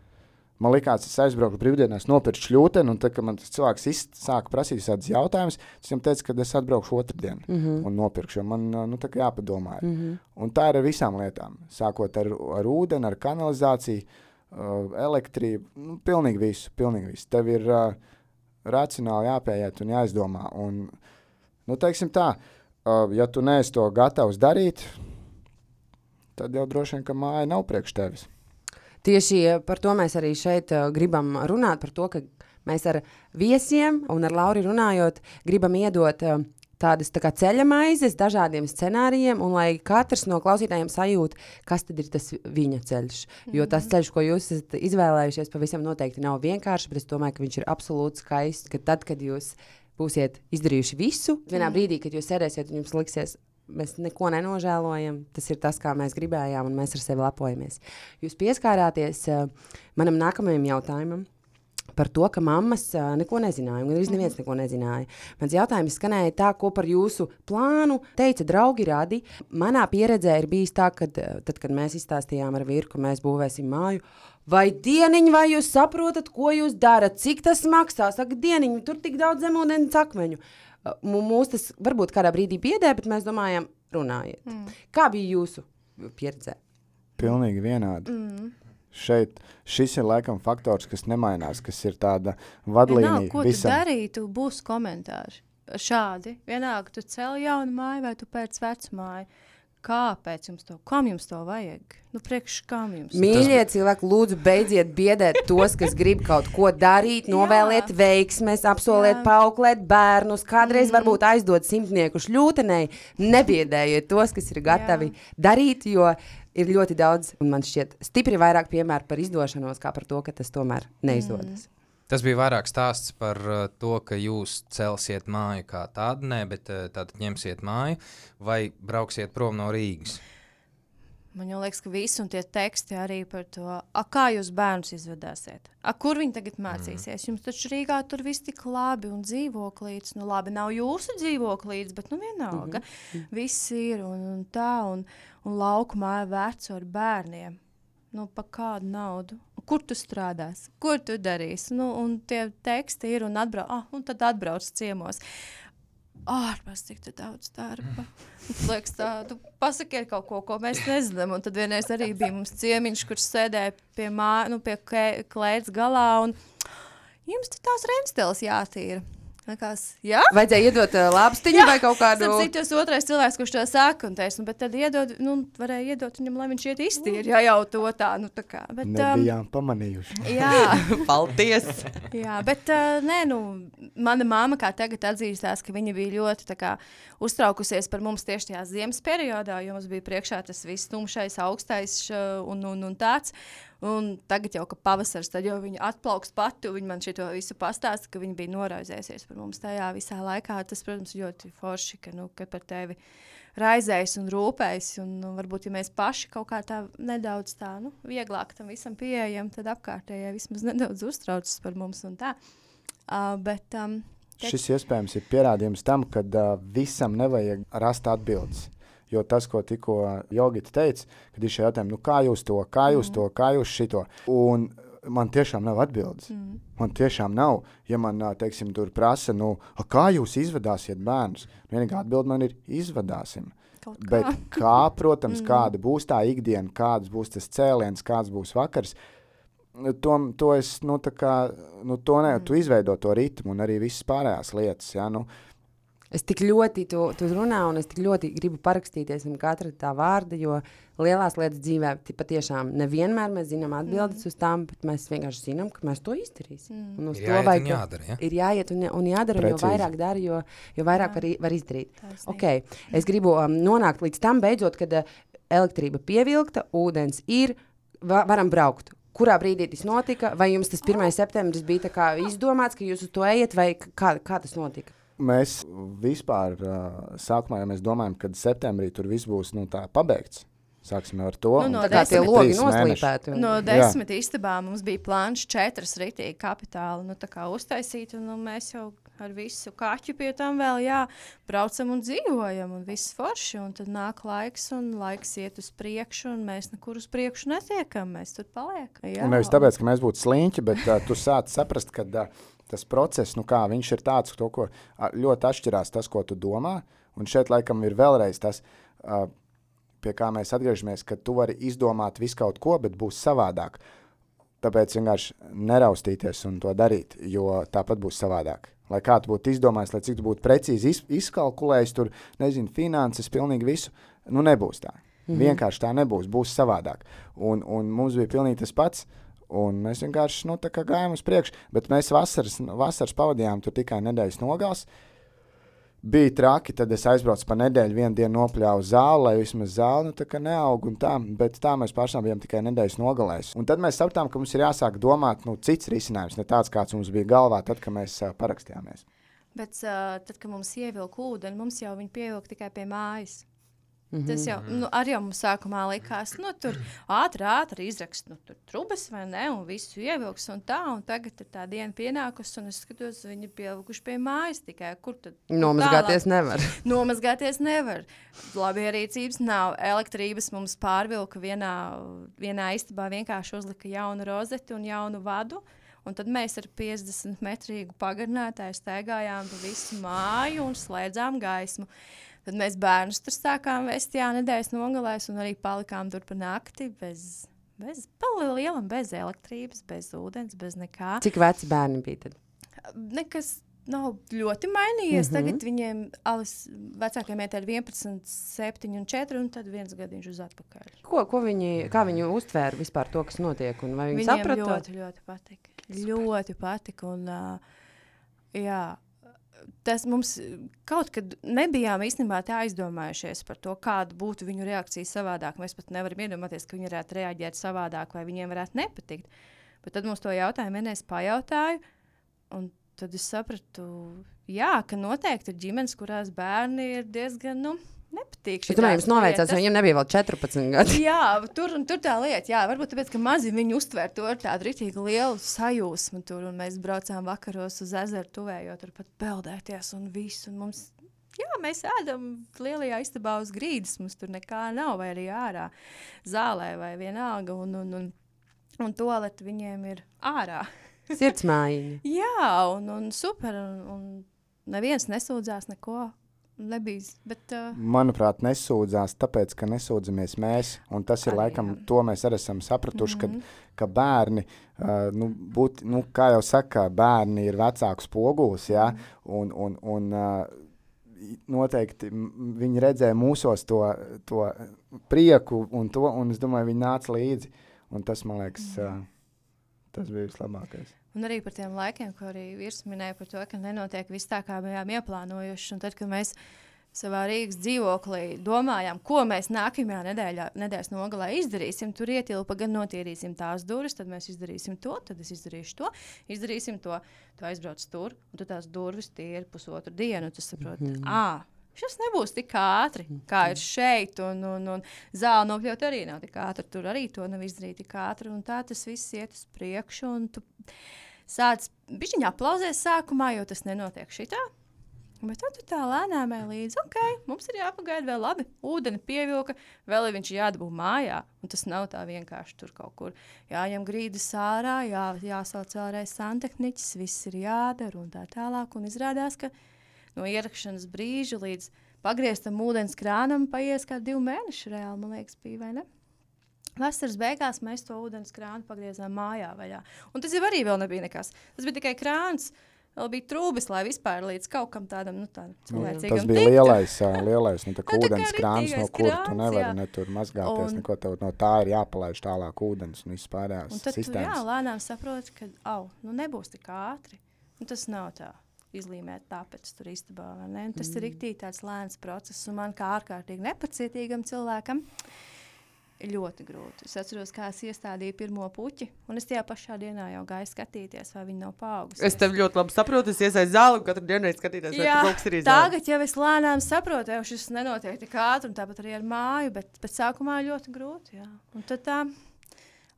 Man liekas, es aizbraucu brīvdienās, nopirku šļūteni, un tad, kad man tas cilvēks sāka prasīt tādus jautājumus, es viņam teicu, ka es atbraukšu otrdien mm -hmm. un nopirkšu. Man nu, tā kā jāpadomā. Mm -hmm. Un tā ir ar visām lietām. Sākot ar, ar ūdeni, ar kanalizāciju, uh, elektrību, nu, pilnīgi visu. Pilnīgi visu. Tev ir uh, racionāli jāpējiet un jāizdomā. Un, Nu, teiksim tā, ja tu neesi to gatavs darīt, tad jau droši vien, ka māja nav priekš tevis. Tieši par to mēs arī šeit gribam runāt, par to, ka mēs ar viesiem un ar Lauri runājot, gribam iedot tādas tā ceļa maizes dažādiem scenārijiem, un lai katrs no klausītājiem sajūta, kas tad ir tas viņa ceļš. Jo tas ceļš, ko jūs esat izvēlējušies, pavisam noteikti nav vienkāršs, bet es domāju, ka viņš ir absolūti skaists. Ka tad, kad jūs būsiet izdarījuši visu, vienā brīdī, kad jūs sēdēsiet jums liksies. Mēs neko nenožēlojam. Tas ir tas, kā mēs gribējām, un mēs ar sevi lepojamies. Jūs pieskārāties uh, manam nākamajam jautājumam, par to, ka mammas uh, neko nezināja. Gan arī neviens neko nezināja. Mans jautājums skanēja tā, ko par jūsu plānu teica draugi radi. Manā pieredzē ir bijis tā, ka tad, kad mēs izstāstījām ar vīru, ka mēs būvēsim māju. Vai dieniņ, vai jūs saprotat, ko jūs darat, cik tas maksā? Saka, dieniņ, tur tik daudz zemūdens akmeņu. Mūs tas varbūt kādā brīdī biedē, bet mēs domājam, runājiet. Mm. Kā bija jūsu pieredze? Pilnīgi vienādi. Mm. Šeit šis ir laikam faktors, kas nemainās, kas ir tāda vadlīnija. Vienalga, ko visam. tu darītu, būs komentāri. Šādi. Vienalga, tu cēl jaunu māju vai tu pēc vecu māju. Kāpēc jums to, kam jums to vajag? Nu, priekš kam jums? Mīļie tas... cilvēki, lūdzu, beidziet biedēt tos, kas grib kaut ko darīt, novēliet veiksmes, apsoliet Jā. pauklēt bērnus, kādreiz mm. varbūt aizdot simtnieku šļūtenei. Nebiedējiet tos, kas ir gatavi Jā. darīt, jo ir ļoti daudz, un man šķiet, stipri vairāk piemēru par izdošanos, kā par to, ka tas tomēr neizdodas. Mm. Tas bija vairāk stāsts par uh, to, ka jūs celsiet māju kā tādu, nē, bet uh, tātad ņemsiet māju vai brauksiet prom no Rīgas. Man liekas, ka visi un tie teksti arī par to, a, kā jūs bērnus izvedāsiet. A, kur viņi tagad mācīsies? Mm. Jums taču Rīgā tur viss tik labi un dzīvoklīts. Nu, labi, nav jūsu dzīvoklīts, bet nu vienalga. Mm -hmm. Viss ir un, un tā, un, un lauku māja veco ar bērniem. Nu, pa kādu naudu? kur tu strādāsi, kur tu darīsi. Nu, un tie teksti ir un, atbrau, ah, un tad atbrauc ciemos. Ārpus cik daudz darba. Liekas, tā, tu pasakiet kaut ko, ko mēs nezinām. Un tad vienreiz arī bija mums ciemiņš, kurš sēdēja pie, mā, nu, pie klēts galā. Un, Jums tās rēmsteles jātīra. Likās, jā? Vajadzēja iedot uh, lāpstiņu vai kaut kādu tādu. Tas ir otrais cilvēks, kurš to saka, un teiks, nu, bet tad iedod, nu, varēja iedot viņam, lai viņš iet iztīri, ja jau to tā, nu, tā kā. Bet, Nebijām um, pamanījuši. Jā. Paldies. jā, bet, uh, nē, nu, mana māma kā tagad atzīstās, ka viņa bija ļoti, tā kā, uztraukusies par mums tieši tajā ziemas periodā, jo mums bija priekšā tas viss tumšais, augstais un, un, un tāds. Un tagad jau, kad pavasaris, tad jau viņa atplauks pati, viņa man šo visu pastāsta, ka viņa bija noraizējusies par mums tajā visā laikā. Tas, protams, ļoti forši, ka, nu, ka par tevi raizējas un rūpējas. Un, nu, varbūt, ja mēs paši kaut kā tā nedaudz tā, nu, vieglāk tam visam pieejam, tad apkārtējie vismaz nedaudz uztraucas par mums un tā. Uh, bet, um. Šis iespējams ir pierādījums tam, ka uh, visam nevajag rast atbildes. Jo tas, ko tikko Jogita teica, kad ir šie jautājumi, nu, kā jūs to, kā jūs mm. to, kā jūs šito. Un man tiešām nav atbildes. Mm. Man tiešām nav. Ja man, teiksim, tur prasa, nu, kā jūs izvadāsiet bērnus, vienīgā atbilde man ir izvadāsim. Kā. Bet kā, protams, mm. kāda būs tā ikdiena, kāds būs tas cēliens, kāds būs vakars, to, to es, nu, tā kā, nu, to ne, mm. tu izveido to ritmu un arī visas pārējās lietas, ja, nu, uh, Es tik ļoti to, to runāju, un es tik ļoti gribu parakstīties ar katra tā vārda, jo lielās lietas dzīvē patiešām nevienmēr mēs zinām atbildes mm. uz tām, bet mēs vienkārši zinām, ka mēs to izdarīsim. Mm. Un uz ir to jāiet vajag, jādara. Ja? Ir jāiet un, un jādara, Precīzi. un jo vairāk dara, jo, jo vairāk var, var izdarīt. Okay. Es gribu um, nonākt līdz tam beidzot, kad uh, elektrība pievilkta, ūdens ir, va, varam braukt kurā brīdī tas notika? Vai jums tas 1. septembris bija izdomāts, ka jūs uz to ejat, vai kā, kā tas notika? Mēs vispār sākumā ja mēs domājam, ka septembrī tur viss būs nu, pabeigts. Sāksim ar to. Nu, no tie logi noslīpēti. Un... No desmit istabām mums bija plāns četras ritīgi kapitāli nu, uztaisīt, un nu, mēs jau ar visu kaķu pie tam vēl, jā, braucam un dzīvojam, un viss forši, un tad nāk laiks, un laiks iet uz priekšu, un mēs nekur uz priekšu netiekam, mēs tur paliekam. Jā. Un nevis tāpēc, ka mēs būtu sliņķi, bet uh, tu sāc saprast, ka uh, tas process, nu kā viņš ir tāds, to, ko ļoti atšķirās tas, ko tu domā. Un šeit laikam ir vēlreiz tas, pie kā mēs atgriežamies, ka tu vari izdomāt visu kaut ko, bet būs savādāk. Tāpēc vienkārši neraustīties un to darīt, jo tāpat būs savādāk. Lai kā tu būtu izdomājis, lai cik tu būtu precīzi iz, izkalkulējis, tur, nezinu, finanses, pilnīgi visu, nu nebūs tā. Mm -hmm. Vienkārši tā nebūs, būs savādāk. Un, un mums bija pilnīgi tas pats. Uh, Un mēs vienkārši nu, gājām uz priekšu, bet mēs vasaras, vasaras pavadījām tur tikai nedēļas nogals. bija traki, tad es aizbraucu pa nedēļu, vienu dienu nopļāvu zāli, lai vismaz zāle nu, neaug. Tā, bet tā mēs pašām bijām tikai nedēļas nogalēs. Un tad mēs sapratām, ka mums ir jāsāk domāt nu, cits risinājums, ne tāds, kāds mums bija galvā, tad, kad mēs uh, parakstījāmies. Bet uh, tad, kad mums ievilka ūdeni, mums jau viņa pievilka tikai pie mājas. Mm -hmm. Tas jau nu, arī mums sākumā likās, nu, tur ātri, ātri izrakst, nu, trubas vai ne, un visu ievilks un tā. Un tagad ir tā diena pienākusi, un es skatos, viņi pievilkuši pie mājas tikai. Kur tad? Nomazgāties nevar. Nomazgāties nevar. Labi, rīcības nav. Elektrības mums pārvilka vienā, vienā istabā, vienkārši uzlika jaunu rozeti un jaunu vadu. Un tad mēs ar 50 metrīgu pagarinātāju staigājām pa visu māju un slēdzām gaismu. Tad mēs bērnus tur sākām vest, jā, nedēļas nogalēs, un arī palikām tur pa nakti bez, bez palielam, bez elektrības, bez ūdens, bez nekā. Cik veci bērni bija tad? Nekas nav ļoti mainījies. Mm -hmm. Tagad viņiem alas vecākiem ir 11, 7 un 4, un tad viens gadiņš uz atpakaļ. Ko, ko viņi, kā viņi uztvēra vispār to, kas notiek? Viņi Viņiem saprata? ļoti, ļoti patika. Ļoti patika. Un, uh, jā, tas mums kaut kad nebijām īstenībā tā aizdomājušies par to, kāda būtu viņu reakcija savādāk. Mēs pat nevaram iedomāties, ka viņi varētu reaģēt savādāk vai viņiem varētu nepatikt. Bet tad mums to jautājumu vienreiz pajautāju, un tad es sapratu, jā, ka noteikti ir ģimenes, kurās bērni ir diezgan. Nu, nepatīk. Es domāju, jums noveicās, jo viņam nebija vēl 14 gadi. jā, tur, tur tā lieta, jā, varbūt tāpēc, ka mazi viņi uztver to ar tādu rītīgi lielu sajūsmu tur, un mēs braucām vakaros uz ezeru tuvējo, tur pat peldēties un visu, un mums, jā, mēs ēdam lielajā istabā uz grīdas, mums tur nekā nav, vai arī ārā zālē vai vienalga, un, un, un, un toaleti viņiem ir ārā. Sirdsmājiņa. jā, un, un super, un, un neviens nesūdzās neko nebijis. Bet, uh... Manuprāt, nesūdzās, tāpēc, ka nesūdzamies mēs. Un tas ir arī, laikam, jā. to mēs arī esam sapratuši, mm -hmm. kad, ka bērni, uh, nu, būt, nu, kā jau saka, bērni ir vecāks poguls, ja? mm -hmm. un, un, un uh, noteikti viņi redzēja mūsos to, to prieku, un, to, un es domāju, viņi nāca līdzi. Un tas, man liekas, mm -hmm. uh, tas bija vislabākais. Un arī par tiem laikiem, ko arī vīrs minēja par to, ka nenotiek viss tā, kā bijām ieplānojuši. Un tad, kad mēs savā Rīgas dzīvoklī domājām, ko mēs nākamajā nedēļā, nedēļas nogalē izdarīsim, tur ietilpa gan notīrīsim tās durvis, tad mēs izdarīsim to, tad es izdarīšu to, izdarīsim to, tu aizbrauc tur, un tu tās durvis tīri pusotru dienu, tu saproti, mm -hmm. ah, Šis nebūs tik ātri, kā ir šeit, un, un, un zāle nokļūt arī nav tik ātri. Tur arī to nav izdarīt tik ātri, un tā tas viss iet uz priekšu sācis bišķiņā aplauzēs sākumā, jo tas nenotiek šitā. Bet tad tā lēnām līdzi, ok, mums ir jāpagaida vēl labi. Ūdeni pievilka, vēl ir viņš jādabū mājā. Un tas nav tā vienkārši tur kaut kur. Jāņem grīdas ārā, jā, jāsauc vēlreiz santehniķis, viss ir jādara un tā tālāk. Un izrādās, ka no ierakšanas brīža līdz pagrieztam ūdens krānam paies kā divi mēneši reāli, man liekas, bija vai ne? Vasaras beigās mēs to ūdens krānu pagriezām mājā vaļā. Un tas jau arī nebija nekas. Tas bija tikai krāns. Vēl bija trūcis, lai vispār līdz kaut kam tādam nu, tā, cilvēcīgam. Tas bija lielais, lielais nu, nu, ūdens krāns, no kura tu nevari ne tur mazgāties. Un, neko, tev no tā ir jāpalaiž tālāk ūdens un vispārējās sistēmas. Tu jā, lēnām saproti, ka au, nu, nebūs tik ātri. Un tas nav tā izlīmēt tāpēc tur istabā. Tas mm. ir rīktīgi tāds lēns process, un man kā ārkārtīgi nepacietīgam cilvēkam. Uh, ļoti grūti. Es atceros, kā es iestādīju pirmo puķi, un es tajā pašā dienā jau gāju skatīties, vai viņi nav paaugusi. Es tev ļoti labi saprotu, es iesaistu zāli un katru dienu skatīties, vai kas ir izdevies. Tagad jau es lēnām saprotu, jau šis nenotiek tik ātri, un tāpat arī ar māju, bet, bet sākumā ļoti grūti. Jā. Un tad tā.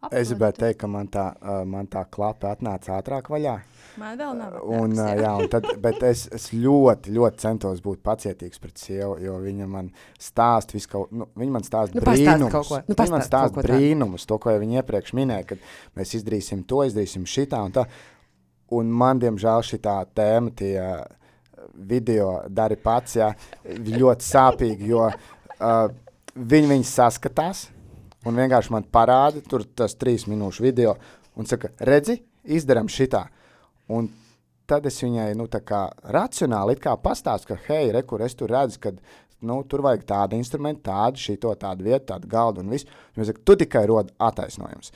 Apkārt. Es gribēju teikt, ka man tā, uh, man tā klapa atnāca ātrāk vaļā. Man vēl nav. Un, uh, jā, un tad, bet es, es ļoti, ļoti centos būt pacietīgs pret sievu, jo viņa man stāsta visu kaut ko. Nu, viņa man stāsta nu, brīnumus. Nu, viņa man stāsta brīnumus, to, ko jau viņa iepriekš minēja, kad mēs izdarīsim to, izdarīsim šitā un tā. Un man, diemžēl, šī tēma, tie video dari pats, jā, ļoti sāpīgi, jo uh, viņi viņus saskatās un vienkārši man parāda tur tas trīs minūšu video un saka, redzi, izdarām šitā. Un tad es viņai nu, racionāli pastāstu, ka, hei, re, kur es tur redzu, ka nu, tur vajag tādu instrumentu, tādu, šito, tādu vietu, tādu galdu un visu. Viņa saka, tu tikai rod attaisnojums.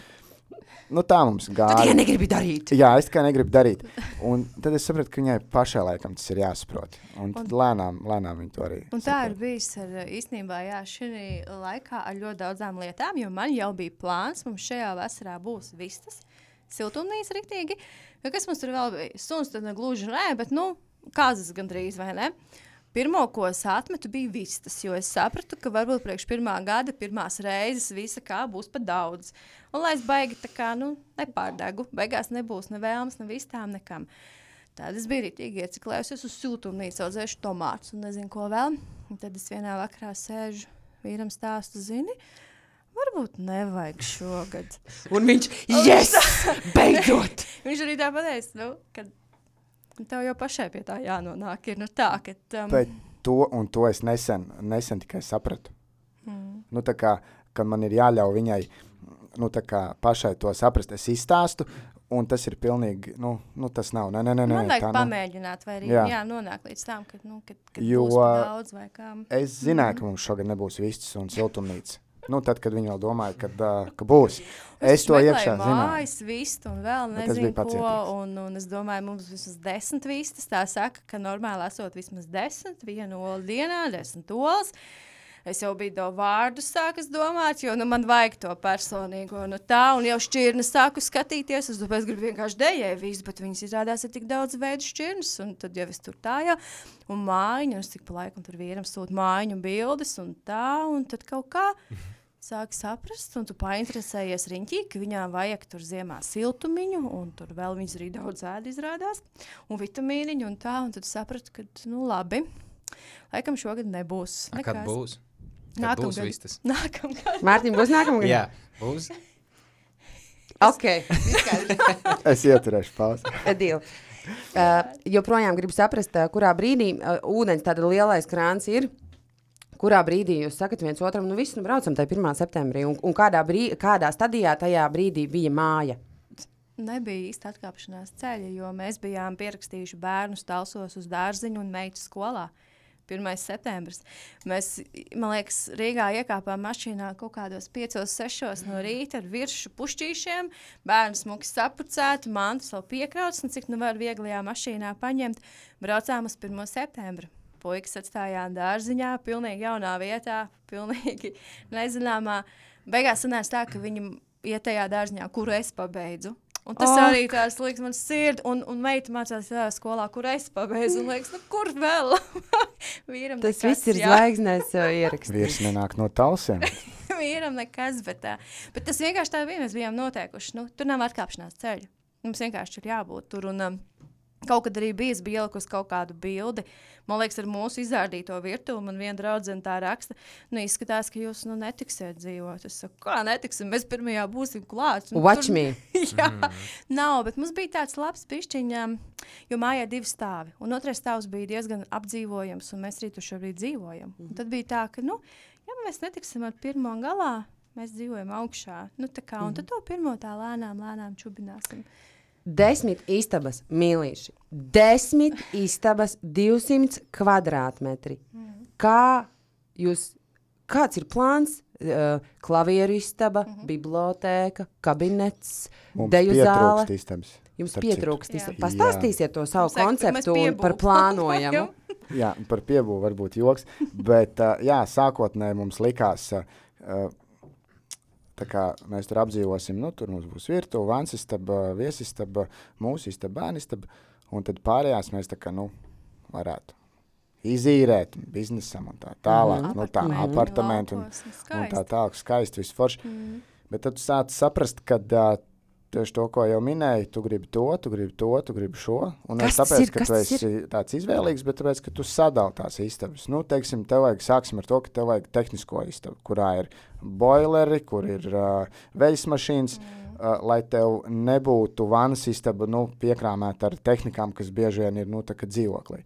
nu, tā mums Tu tikai gāja. negribi darīt. Jā, es tikai negribu darīt. Un tad es sapratu, ka viņai pašai laikam tas ir jāsaprot. Un, un lēnām, lēnām viņa to arī. Un tā ir saprot. bijis ar, īstenībā jā, šī laikā ar ļoti daudzām lietām, jo man jau bija plāns, mums šajā vasarā būs vistas, siltumnīca riktīgi. Ja Kas mums tur vēl bija? Suns tad gluži nē, bet nu, kāzas gandrīz vai ne? Pirmo, ko es atmetu, bija vistas, jo es sapratu, ka varbūt priekš pirmā gada, pirmās reizes visa kā būs pa daudz. Un lai es baigi tā kā, nu, nepārdegu, beigās nebūs ne vēlmes, ne vistām, nekam. Tad es biju rītīgi ieciklējusies uz siltumnīcu, audzēšu tomātus un nezinu, ko vēl. Un tad es vienā vakarā sēžu, vīram stāstu, zini, varbūt nevajag šogad. Un viņš, yes, beidzot! Viņš arī tā pateica, nu, ka tev jau pašai pie tā jānonāk. Ir nu tā, ka um, Bet to un to es nesen, nesen tikai sapratu. Mm. Nu, tā kā, kad man ir jāļauj viņai nu, tā kā pašai to saprast, es izstāstu. Un tas ir pilnīgi, nu, nu tas nav. Nē, nē, nē, man nav. pamēģināt, vai arī Jā. jā. Nonākt līdz tam, ka, nu, kad, kad Jo- daudz vai kā. Es zināju, ka mums šogad nebūs vistas un siltumnīca. Nu, tad, kad viņi vēl domāja, kad, uh, ka būs. Es to iekšā zināju. Mājas vistu un vēl es nezinu, ko. Un, un es domāju, mums vismaz desmit vistas. Tā saka, ka normāli esot vismaz desmit, vienu olu dienā, desmit olas. Es jau biju to vārdu sākas domāt, jo nu, man vajag to personīgo. Nu, tā, un jau šķirnes sāku skatīties. Es domāju, es gribu vienkārši dēļēt visu, bet viņas izrādās ir tik daudz veidu šķirnes. Un tad jau es tur tā jau, un mājiņu, un es tik pa laikam tur vīram sūtu mājiņu bildes, un tā, un tad kaut kā sāk saprast, un tu painteresējies riņķī, ka viņām vajag tur ziemā siltumiņu, un tur vēl viņas arī daudz ēda izrādās, un vitamīniņu, un tā, un tad sapratu, ka, nu labi, laikam šogad nebūs. A, Kad būs? Kad Nākamgad. būs vistas? Nākamgad. Mārtiņ, būs nākamā gada? Jā, būs. Ok, Es ieturēšu pauzi. deal. Uh, joprojām gribu saprast, uh, kurā brīdī uh, ūdens tāda lielais krāns ir. Kurā brīdī jūs sakat viens otram, nu viss, nu braucam tajā 1. septembrī, un, un kādā, brī, kādā stadijā tajā brīdī bija māja? Nebija īsta atkāpšanās ceļa, jo mēs bijām pierakstījuši bērnu stāvos uz dārziņu un meitu skolā. 1. septembris. Mēs, man liekas, Rīgā iekāpām mašīnā kaut kādos 5, 6 no rīta ar virsmu pušķīšiem. Bērns smuki sapucēti, mantus vēl piekrauts, un cik nu var vieglajā mašīnā paņemt. Braucām uz 1. septembri. Puikas atstājām dārziņā, pilnīgi jaunā vietā, pilnīgi nezināmā. Beigās sanāca tā, ka viņi iet tajā dārziņā, kuru es pabeidzu. Un tas oh. arī tāds liekas, man sirds, un, un meita mācās tajā skolā, kur es pabeidzu. Un liekas, nu, kur vēl? Vīram Tas nekas, viss ir jā. zvaigznēs uh, ierakstīts. Vīrs nenāk no talsiem. Vīram nekas, bet, tā, bet tas vienkārši tā bija. Mēs bijām noteikuši, nu, tur nav atkāpšanās ceļa. Mums vienkārši ir jābūt tur. Un, um, Kaut kad arī bija, es biju ielikusi kaut kādu bildi. Man liekas, ar mūsu izrādīto virtuvi, man viena draudzene tā raksta, nu, izskatās, ka jūs nu, netiksiet dzīvot. Es saku, kā netiksim, mēs pirmajā būsim klāts. Nu, Watch tur- me. Jā, nav, bet mums bija tāds labs pišķiņš, jo mājā ir divi stāvi. Un otrais stāvs bija diezgan apdzīvojams, un mēs arī tur šobrīd dzīvojam. Un tad bija tā, ka, nu, ja mēs netiksim ar pirmo galā, mēs dzīvojam augšā. Nu, tā kā, un tad to pirmo tā lēnām, lēnām čubināsim. Desmit istabas, mīlīši. Desmit istabas, 200 kvadrātmetri. Kā jūs, kāds ir plāns? Uh, klavieru istaba, mm -hmm. biblioteka, kabinets, Mums deju zāle. istabas. Jums pietrūkst. Istaba. Pastāstīsiet to savu Mums konceptu un par plānojumu. Jā, par piebūvi varbūt joks, bet uh, jā, sākotnēji mums likās, uh, tā kā mēs tur apdzīvosim, nu, tur mums būs virtuve, vans istaba, viesistaba, mūsu istaba, bērnu istaba, un tad pārējās mēs tā kā, nu, varētu izīrēt biznesam un tā tālāk, mm nu, tā apartamentu un, un tā tālāk, skaisti, viss forši. Mm. Bet tad tu sāc saprast, ka uh, tieši to, ko jau minēju, tu gribi to, tu gribi to, tu gribi šo. Un Kas tāpēc, ir? ka tu esi tāds izvēlīgs, bet tāpēc, ka tu sadali tās istabas. Nu, teiksim, tev vajag, sāksim ar to, ka tev vajag tehnisko istabu, kurā ir boileri, kur ir uh, veļas mašīnas, mm. uh, lai tev nebūtu vannas istaba nu, piekrāmēta ar tehnikām, kas bieži vien ir nu, dzīvoklī.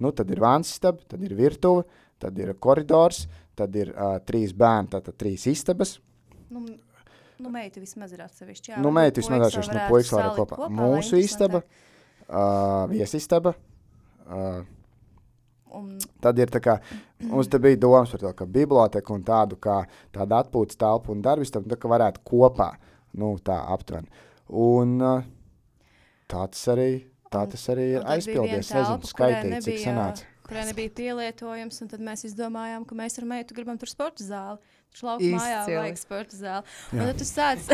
Nu, tad ir vannas istaba, tad ir virtuve, tad ir koridors, tad ir uh, trīs bērni, tātad trīs istabas. Nu, nu meita vismaz ir atsevišķi. Jā, Nu, meita vismaz puikas atsevišķi, nu, puikas ir salikt kopā. lai Mūsu istaba, uh, viesistaba. Uh, Un, Tad ir tā kā, mums te bija domas par to, ka biblioteka un tādu kā tādu atpūtas telpu un darbistam, tā kā varētu kopā Nu, tā aptuveni. Un uh, tā tas arī, tā tas arī ir Un tad bija viena aizpildījies. Es telpa, nezinu, skaitīt, cik nebija- sanāca. Kurai nebija pielietojums, un tad mēs izdomājām, ka mēs ar meitu gribam tur sporta zāli. Tur laukumā mājā vajag sporta zāli. Un tad tu sāc.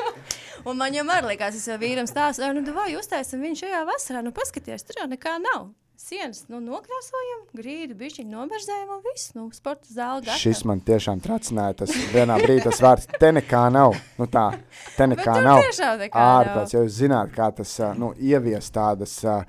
un man jau arī likās, es jau vīram stāstu, nu, vai uztaisam viņu šajā vasarā, nu, paskaties, tur jau nekā nav. Sienas nu, nokrāsojam, grīdu, bišķiņu noberzējam un viss, nu, sporta zāli gatava. Šis man tiešām tracināja. Tas vienā brīdī tas vārds te nekā nav. Nu tā, te nekā nav. Ārprāts, ja jūs zināt, kā tas nu, ievies tādas. ā,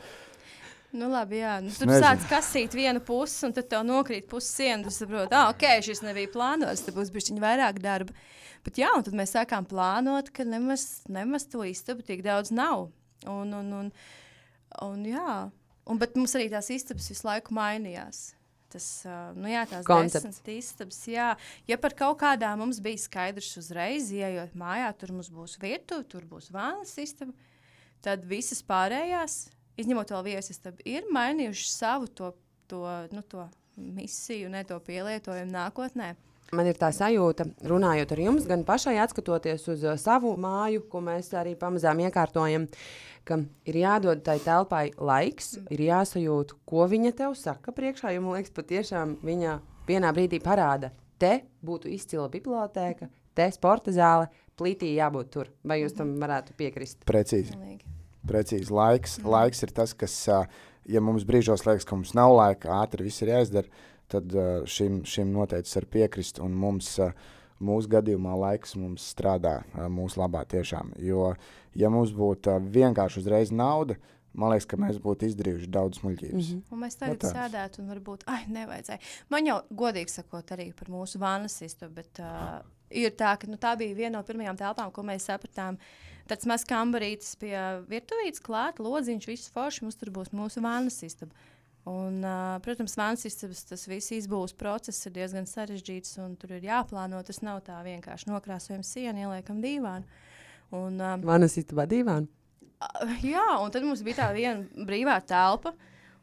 Nu, labi, jā. Nu, tur nezinu. sāc kasīt vienu pusi, un tad tev nokrīt pusi siena. Tu saproti, ah, ok, šis nebija plānots, tad būs bišķiņ vairāk darba. Bet jā, un tad mēs sākām plānot, ka nemaz, nemaz to istabu tik daudz nav. Un, un, un, un jā, un, bet mums arī tās istabas visu laiku mainījās. Tas, nu jā, tās Koncepts. desmit istabas, jā. Ja par kaut kādām mums bija skaidrs uzreiz, ieejot mājā, tur mums būs virtuve, tur būs vānas istaba, tad visas pārējās, izņemot vēl viesistabu, ir mainījušas savu to, to, nu, to misiju, ne to pielietojumu nākotnē. Man ir tā sajūta, runājot ar jums, gan pašai atskatoties uz uh, savu māju, ko mēs arī pamazām iekārtojam, ka ir jādod tai telpai laiks, ir jāsajūt, ko viņa tev saka priekšā. Jo man liekas, patiešām viņa vienā brīdī parāda, te būtu izcila biblioteka, te sporta zāle, plītī jābūt tur. Vai jūs tam varētu piekrist? Precīzi. Pilnīgi. Precīzi. Laiks, laiks ir tas, kas, ja mums brīžos liekas, ka mums nav laika, ātri viss ir jāizdara, tad šim, šim noteikti var piekrist. Un mums, mūsu gadījumā, laiks mums strādā mūsu labā tiešām. Jo, ja mums būtu vienkārši uzreiz nauda, man liekas, ka mēs būtu izdarījuši daudz muļķības. Mm -hmm. Un mēs tagad tā. sēdētu un varbūt, ah, nevajadzēja. Man jau, godīgi sakot, arī par mūsu vānas istabu, bet uh, ir tā, ka nu, tā bija viena no pirmajām telpām, ko mēs sapratām. Tāds mazs kambarītis pie virtuvītes klāt, lodziņš, viss forši, mums tur būs mūsu vānas istaba. Un, uh, protams, vānas istabas tas viss izbūves process ir diezgan sarežģīts, un tur ir jāplāno. Tas nav tā vienkārši nokrāsojam sienu, ieliekam dīvānu. Un, uh, Manas istabā divām. Uh, Jā, un tad mums bija tā viena brīvā telpa.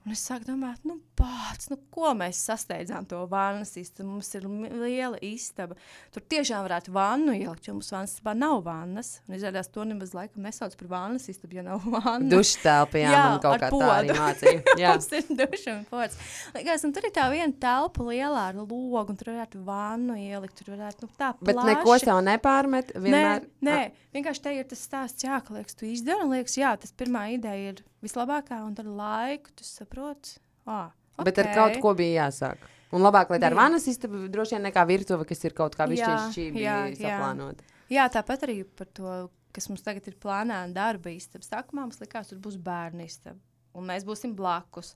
Un es sāku domāt, nu, pats, nu, ko mēs sasteidzām to vannas istabu. Mums ir liela istaba. Tur tiešām varētu vannu ielikt, jo mums vannas istabā nav vannas. Un izrādās, to nemaz laikam nesauc par vannas istabu, ja nav vannas. Dušu telpa, jā, Jā, man kaut kā tā arī podu. mācīja. Jā. Mums ir duša un pods. Likās, un tur ir tā viena telpa lielā ar logu, un tur varētu vannu ielikt. Tur varētu, nu, tā Bet plaši. neko sev nepārmet. Vienmēr, Nē, nē, vienkārši te ir tas stāsts, jā, ka liekas, tu izdari, un liekas, jā, tas pirmā ideja ir vislabākā, un ar laiku tu saproti. Ah, Bet ar kaut ko bija jāsāk. Un labāk, lai tā ir vanas istaba, droši vien nekā virtuve, kas ir kaut kā Jā, višķīši jā, jā. saplānota. Tāpat arī par to, kas mums tagad ir plānā, un darba istaba. Sākumā mums likās, tur būs bērnu istaba, un mēs būsim blakus.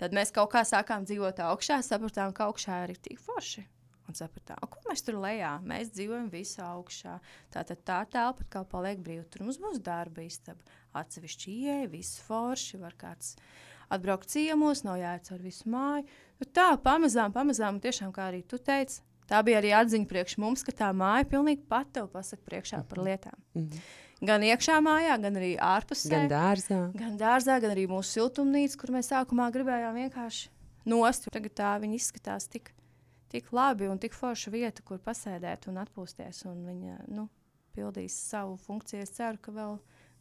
Tad mēs kaut kā sākām dzīvot augšā, sapratām, ka augšā ir tik forši. Un sapratām, "O, ko mēs tur lejā. Mēs dzīvojam visā augšā. Tātad tā telpa kā paliek brīva. Tur mums būs darba istaba. Atsevišķi ieeja, viss forši. Var kāds atbraukt ciemos, nav jāiet ar visu māju. Nu, tā pamazām, pamazām, un tiešām, kā arī tu teici, tā bija arī atziņa priekš mums, ka tā māja pilnīgi pat tev pasaka priekšā par lietām. Gan iekšā mājā, gan arī ārpusē. Gan dārzā. Gan dārzā, gan arī mūsu siltumnīca, kur mēs sākumā gribējām vienkārši nost. Tagad tā viņa izskatās tik, tik labi un tik forša vieta, kur pasēdēt un atpūsties. Un viņa nu, pildīs savu funkciju. Es ceru, ka vēl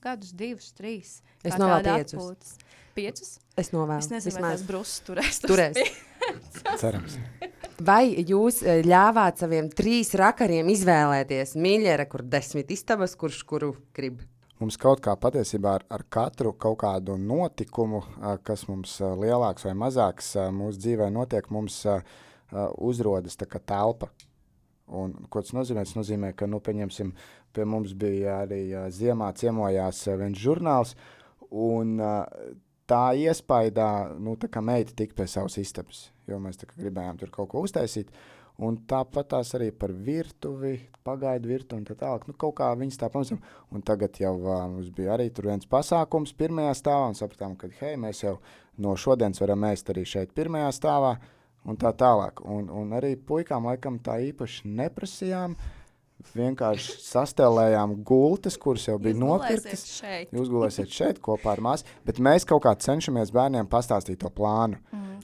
gadus, divus, trīs. Es novēlu piecus. atpūtas. Piecus? Es novēlu. Es nezinu, vai vismaz. tas brūsis turēs. Turēs. Cerams. Vai jūs eh, ļāvāt saviem trīs rakariem izvēlēties mīļere, kur desmit istabas, kurš kuru grib? Mums kaut kā patiesībā ar, ar katru kaut kādu notikumu, ā, kas mums ā, lielāks vai mazāks mūsu dzīvē notiek, mums uzrodas tā kā telpa. Un, ko tas nozīmē? Tas nozīmē, ka, nu, pieņemsim, pie mums bija arī ā, ziemā ciemojās ā, viens žurnāls, un ā, tā iespaidā, nu, tā kā meita tika pie savas istabas, jo mēs tā kā gribējām tur kaut ko uztaisīt. Un tāpat tās arī par virtuvi, pagaidu virtuvi un tā tālāk. Nu, kaut kā viņas tā pamazām. Un tagad jau uh, mums bija arī tur viens pasākums pirmajā stāvā un sapratām, ka hei, mēs jau no šodienas varam ēst arī šeit pirmajā stāvā un tā tālāk. Un, un arī puikām laikam tā īpaši neprasījām. Vienkārši sastēlējām gultas, kuras jau bija nopirktas. Jūs gulēsiet šeit kopā ar māsu, bet mēs kaut kā cenšamies bērniem pastāstīt to plānu.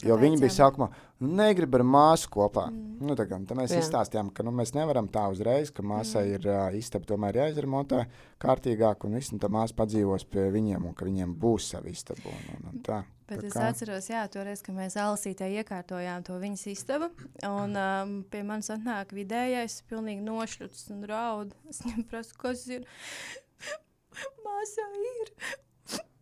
Jo viņi bija sākumā, nu, negrib ar māsu kopā. Mm. Nu, tā kā, tad mēs Jā. izstāstījām, ka nu, mēs nevaram tā uzreiz, ka māsai mm. ir uh, istaba tomēr jāizremontē kārtīgāk, un viss, un tā māsa padzīvos pie viņiem, un ka viņiem būs sava istaba. Un, un, un tā. Bet Tā es atceros, jā, toreiz, kad mēs Alasītē iekārtojām to viņas istabu. Un um, pie manis atnāk vidējais, pilnīgi nošķirts un raud. Es viņam prasu, kas ir. Māsā ir.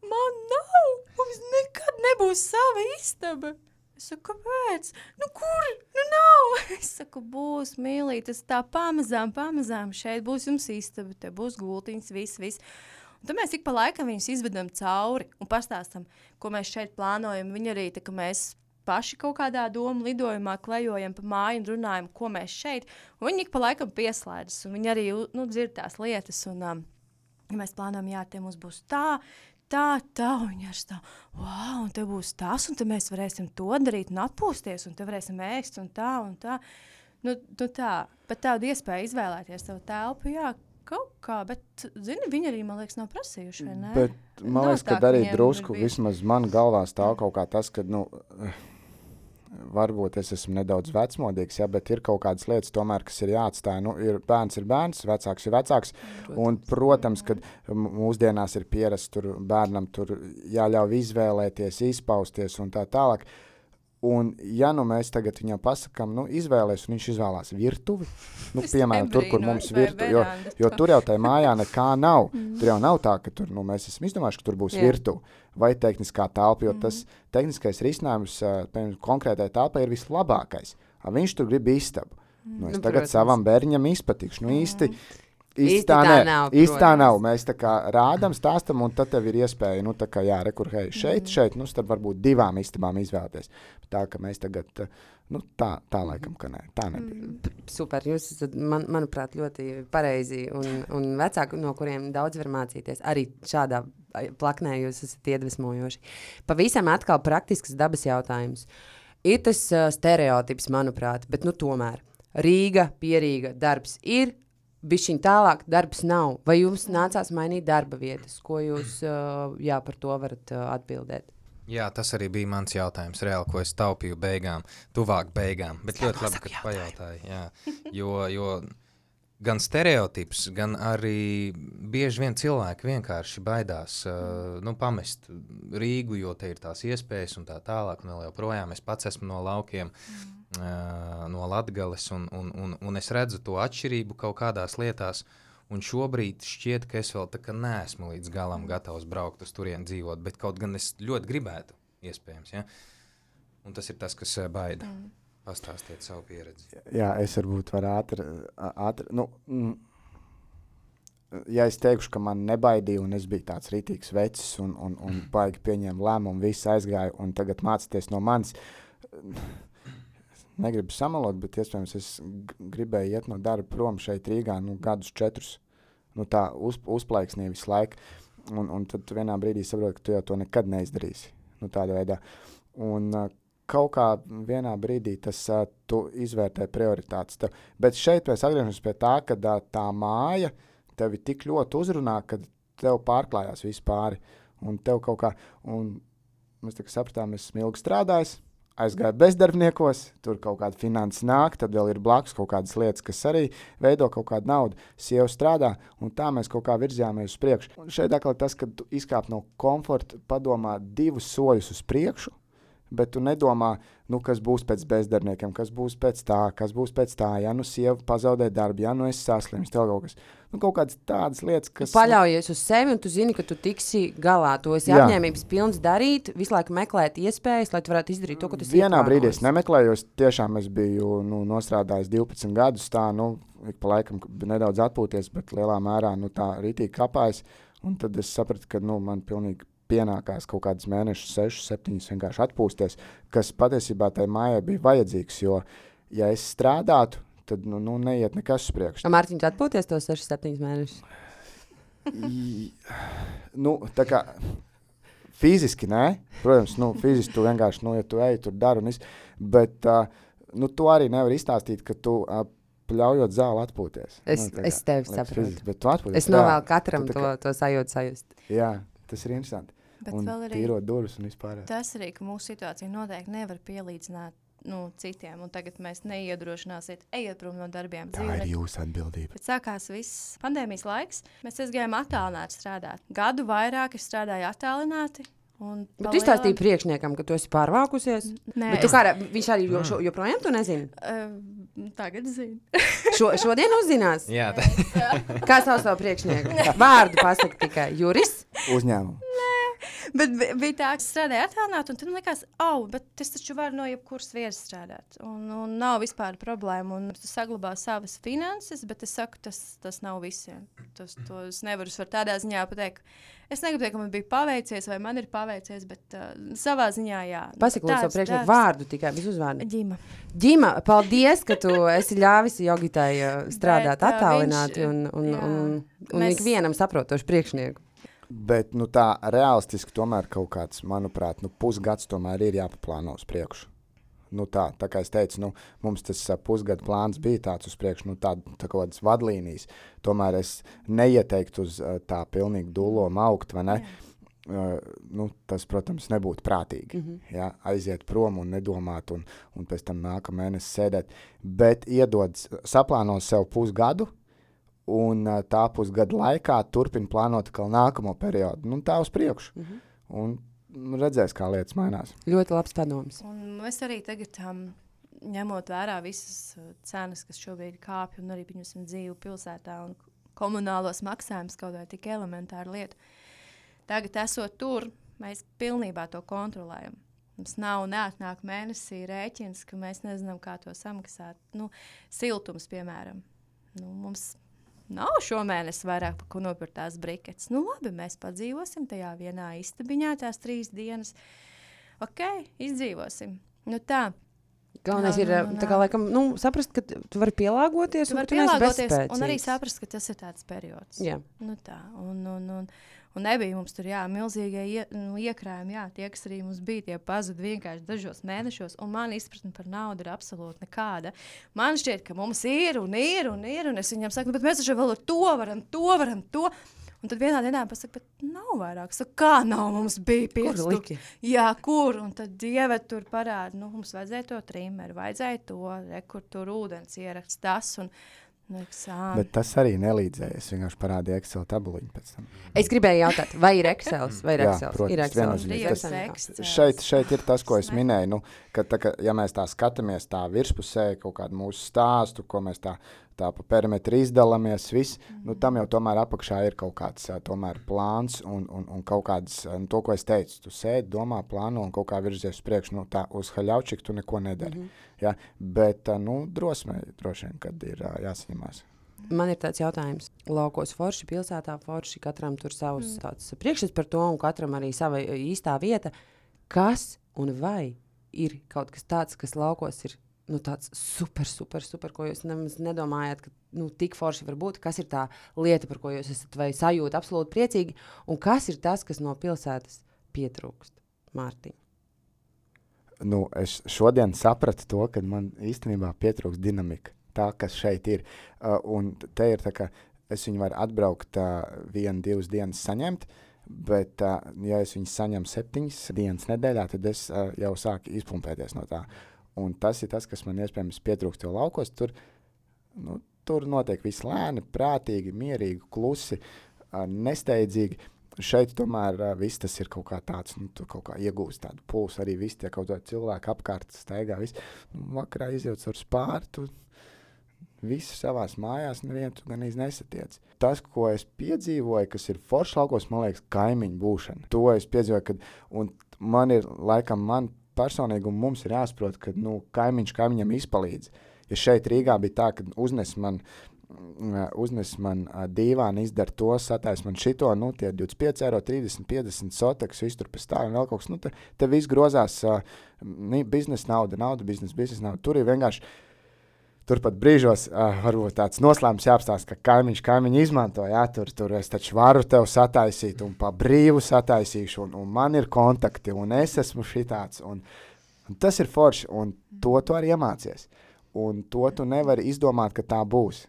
Man nav. Mums nekad nebūs sava istaba. Es saku, kāpēc? Nu, kur? Nu, nav. Es saku, būs mīlīt, tas tā pamazām, pamazām. Šeit būs jums istaba, te būs gultiņas, viss, viss. Un tad mēs ik pa laikam viņus izvedam cauri un pastāstam, ko mēs šeit plānojam. Viņi arī tā, ka mēs paši kaut kādā domu lidojumā klejojam pa māju un runājam, ko mēs šeit. Un viņi ik pa laikam pieslēdzas, un viņi arī nu, dzird tās lietas. Un, um, ja mēs plānojam, jā, te mums būs tā. Tā, tā, un viņa ir tā, wow, un te būs tas, un te mēs varēsim to darīt, un atpūsties, un te varēsim ēst, un tā, un tā. Nu, nu tā, pat tādu iespēju izvēlēties savu telpu, jā, kaut kā, bet, zini, viņi arī, man liekas, nav prasījuši, vai ne? Bet man liekas, ka arī drusku, bijis- vismaz man galvā stāv kaut kā tas, ka, nu, eh, varbūt es esmu nedaudz vecmodīgs, ja, bet ir kaut kādas lietas, tomēr, kas ir jāatstāj. Nu, ir bērns ir bērns, vecāks ir vecāks. Un, protams, ka mūsdienās ir pierasts tur bērnam tur jāļauj izvēlēties, izpausties un tā tālāk. Un, ja nu mēs tagad viņam pasakām, nu, izvēlēties, un viņš izvēlās virtuvi, nu, Es piemēram, tur, kur mums vai virtuve, jo, jo tur jau tajā mājā nekā nav. Tur jau nav tā, ka tur, nu, mēs esam izdomājuši, ka tur būs virtuve vai tehniskā telpa, jo tas tehniskais risinājums piemēram, konkrētai telpai ir vislabākais. A, viņš tur grib istabu. Nu, es Nu, tagad protams. savam bērnam izpatikšu. Nu, īsti, īsti Īsti tā, tā ne, nav, īsti tā nav. Mēs tā kā rādām, stāstam, un tad tev ir iespēja, nu, tā kā, jā, rekur, hei, šeit, šeit, nu, tad varbūt divām istabām izvēlēties. Tā, ka mēs tagad, ā, nu, tā, tā laikam, ka nē, tā nebija. Super, jūs esat, man, manuprāt, ļoti pareizi un, un vecāki, no kuriem daudz var mācīties. Arī šādā plaknē jūs esat iedvesmojoši. Pavisam atkal praktisks dabas jautājums. Ir tas uh, stereotips, manuprāt, bet nu tomēr Rīga, pierīga, darbs ir. Bišķiņ tālāk darbs nav. Vai jums nācās mainīt darba vietas? Ko jūs uh, jā, par to varat uh, atbildēt? Jā, tas arī bija mans jautājums, reāli, ko es taupīju beigām, tuvāk beigām. Bet ļoti labi, ka pajautāji. Jā. Jo, jo gan stereotips, gan arī bieži vien cilvēki vienkārši baidās uh, nu, pamest Rīgu, jo te ir tās iespējas un tā tālāk. Un joprojām es pats esmu no laukiem. Uh, no Latvijas, un, un, un, un es redzu to atšķirību kaut kādās lietās. Un šobrīd šķiet, ka es vēl tā kā neesmu līdz galam gatavs braukt uz turieni dzīvot, bet kaut gan es ļoti gribētu, iespējams. Ja? Un tas ir tas, kas eh, baida. Mm. Pastāstiet savu pieredzi. Jā, es varbūt varu ātri, ātri nu, mm, ja es teikšu, ka man nebaidīja, un es biju tāds rītīgs vecs, un, un, un baigi pieņēmu lēmumu, viss aizgāja, un tagad mācīties no manis. Negribu samalot, bet iespējams es gribēju iet no darba prom šeit Rīgā, nu, gadus četrus. Nu, tā uz, uzplaiksnīja visu laiku. Un, un tad vienā brīdī saproti, ka tu jau to nekad neizdarīsi. Nu, tādā veidā. Un, uh, kaut kā vienā brīdī tas uh, izvērtē prioritātes. Tev. Bet šeit mēs atgriežamies pie tā, ka uh, tā māja tevi tik ļoti uzrunā, ka tev pārklājās viss pāri. Un tev kaut kā, un mēs tā kā sapratām, es esmu ilgi strādājis. Aizgāju bezdarbniekos, tur kaut kāda finanses nāk, tad vēl ir blakus kaut kādas lietas, kas arī veido kaut kādu naudu. Sieva strādā, un tā mēs kaut kā virzījāmies uz priekšu. Un šeit atkal tas, ka tu izkāp no komforta, padomā divus soļus uz priekšu, bet tu nedomā, nu, kas būs pēc bezdarbniekiem, kas būs pēc tā, kas būs pēc tā. Ja nu sieva pazaudē darbu, ja nu es saslims, tev kaut kas. Nu, kaut kādas tādas lietas, Tu kas. paļaujies uz sevi, un tu zini, ka tu tiksi galā. Tu esi Jā. apņēmības pilns darīt, visu laiku meklēt iespējas, lai tu varētu izdarīt to, ko tu esi Vienā brīdī es nemeklēju, es tiešām es biju nu, nostrādājis 12 gadus. Tā, nu, ik pa laikam nedaudz atpūties, bet lielā mērā nu, tā rītīgi kāpājis. Un tad es sapratu, ka nu, man pilnīgi pienākās kaut kādus mēnešus, 6, 7 vienkārši atpūsties, kas patiesībā tai mājai bija vajadzīgs. Jo, ja es strādātu, tad nu, nu, neiet nekas uz priekšu. Mārtiņš atpūties tos 6, 7 mēnešus. Nu, tā kā fiziski, nē, protams, nu, fiziski tu vienkārši, nu, ja tu ej tur dari, un viss, bet uh, nu, tu arī nevari izstāstīt, ka tu uh, ļaujot zāli atpūties. Es- nu, tā es tevi saprotu. fiziski, Bet tu atpūties. Es novēlu katram tu tā to, kā- to sajūtu sajust. Jā, tas ir interesanti. Bet un arī tīrot durvis un vispār. tas arī, ka mūsu situācija noteikti nevar pielīdzināt nu, citiem. Un tagad mēs neiedrošināsiet, ejiet prom no darbiem. Tā Dzīve ir jūsu atbildība. Bet sākās viss pandēmijas laiks. Mēs gājām attālināti strādāt. Gadu vairāk es strādāju attālināti. un Bet pa tu izstāstīji lielam- priekšniekam, ka tu esi pārvākusies. Nē, es- kā, viņš arī jo, šo, joprojām to nezina. Eh, Tagad zinu. Šo, šodien uzzinās. Jā, tā, Kā sauc savu priekšnieku? Vārdu pasaka tikai Juris. Uzņēmumu. Bet bi- bija tā, ka es strādāju attālināti, un tad man likās, oh, bet es taču varu no jebkuras vietas strādāt. Un, un nav vispār problēma. Un tu saglabā savas finanses, bet es saku, tas, tas nav visiem. Tas, to es nevaru es tādā ziņā pateikt. Es negribu teikt, ka man bija paveicies, vai man ir paveicies, bet uh, savā ziņā jā. Tāds priekšnieku darbs. vārdu tikai bez uzvārda. Ģima. Ģima, paldies, ka tu esi ļāvis Jogitai uh, strādāt ā, attālināti un, un, jā. un, un Mēs- ikvienam saprotošu priekšnieku. Bet nu, tā realistiski tomēr kaut kāds, manuprāt, nu, pusgads tomēr ir jāpaplāno uz priekšu. Nu, tā, tā kā es teicu, nu, mums tas pusgada plāns bija tāds uz priekšu, nu, tā, tā tādas vadlīnijas. Tomēr es neieteiktu uz tā pilnīgi dūlo augt, vai ne? Uh, nu, tas, protams, nebūtu prātīgi. Mm -hmm. ja? Aiziet prom un nedomāt, un, un pēc tam nākamā mēnesī sēdēt. Bet iedod, saplāno sev pusgadu, un tā pusgada laikā turpina plānot atkal nākamo periodu. Nu, tā uz priekšu. Mm -hmm. Un nu, redzēs, kā lietas mainās. Ļoti labs padoms. Un mēs arī tagad, um, ņemot vērā visas cenas, kas šobrīd kāpj, un arī pieņemsim dzīvi pilsētā un komunālos maksājumus, kaut vai tik elementāra lieta. Tagad, esot tur, mēs pilnībā to kontrolējam. Mums nav neatnāk mēnesī rēķins, ka mēs nezinām, kā to samaksāt. Nu, siltums, piemēram. Nu, mums nav šomēnes vairāk ko nopirkt tās briketes. Nu, labi, mēs padzīvosim tajā vienā istabiņā tās trīs dienas. Ok, izdzīvosim. Nu, tā, Galvenais ir kā, laikam, nu, saprast, ka tu vari pielāgoties. tu un vari pielāgoties un arī saprast, ka tas ir tāds periods. Jā. Nu, tā, un, un, un, un nebija mums tur jā, milzīgie ie, nu, iekrājumi. Jā, tie, kas arī mums bija, tie pazuda vienkārši dažos mēnešos. Un man izpratne par naudu ir absolūti nekāda. Man šķiet, ka mums ir un ir un ir. Un es viņam saku, "Nu, bet mēs taču vēl ar to varam, to varam, to. Un tad vienā dienā pasakā, bet nav vairāk. Saku, kā nav? Mums bija Kur 5 liki? Jā, kur? Un tad dieva tur parāda, nu, mums vajadzēja to trīmēru, vajadzēja to, re, kur tur ūdens ieraksts tas. Un, sā, Bet tas arī nelīdzēja. Es vienkārši parādīju Excel tabuliņu pēc tam. Es gribēju jautāt, vai ir Excel? Vai ir Jā, Excel? protams, ir Excel. Tas- Excels. Šeit, šeit ir tas, ko es minēju. Nu, ka, tā, ka, ja mēs tā skatāmies, tā virspusē, kaut kādu mūsu stāstu, ko mēs tā, tā pa perimetru izdalāmies, viss, mm. nu, tam jau tomēr apakšā ir kaut kāds tomēr plāns un, un, un kaut kāds, nu, to, ko es teicu, tu sēdi, domā, plāno un kaut kā virzies uz priekšu. Nu, tā uz haļaučiku tu neko nedari. Mm -hmm. ja? Bet, nu, drosmē, droši vien, kad ir jāsaņemās. Man ir tāds jautājums. Laukos forši, pilsētā forši, katram tur savs mm. priekšstats par to, un katram arī sava īstā vieta. Kas un vai ir kaut kas tāds, kas laukos ir nu, tāds super, super, super, ko jūs nemaz nedomājat, ka nu, tik forši var būt? Kas ir tā lieta, par ko jūs esat vai sajūta absolūti priecīgi, un kas ir tas, kas no pilsētas pietrūkst? Mārtiņ. nu, es šodien sapratu to, ka man īstenībā pietrūks dinamika. Tā, kas šeit ir. Uh, un te ir tā, ka es viņu varu atbraukt uh, vienu, divas dienas saņemt. Bet, uh, ja es viņu saņemu septiņas dienas nedēļā, tad es uh, jau sāku izpumpēties no tā. Un tas ir tas, kas man iespējams pietrūkst. Jo laukos tur, nu, tur notiek viss lēni, prātīgi, mierīgi, klusi, nesteidzīgi. Šeit tomēr viss tas ir kaut kā tāds, nu, tu kaut kā iegūst tādu pulsu. Arī visi tie kaut kādi cilvēki apkārt staigā. Viss. Nu, vakarā izjūt ar spārtu. Visi savā mājās, nevienu tu gan nesatiec. Tas, ko es piedzīvoju, kas ir foršs laukos, man liekas, kaimiņu būšana. To es piedzīvoju, kad man ir, laikam, man personīgi, un mums ir jāsaprot, ka nu, kaimiņš kaimiņam izpalīdz. Ja šeit Rīgā bija tā, ka uznes man, mm, uznes man dīvānu, izdara to, satais man šito, nu, tie 25 eiro, 30, 50 soteks, viss tur pēc tā, un vēl kaut kas, nu, te, te viss grozās, ni- biznesa nauda, nauda, biznesa, biznesa nauda. Tur ir vienkārši Turpat brīžos uh, varbūt tāds noslēpums jāapstāsta, ka kaimiņš kaimiņu izmanto. Jā, tur, tur es taču varu tev sataisīt, un pa brīvu sataisīšu, un, un man ir kontakti, un es esmu šitāds. Un, un tas ir forši, un to tu arī iemācies. Un to tu nevari izdomāt, ka tā būs.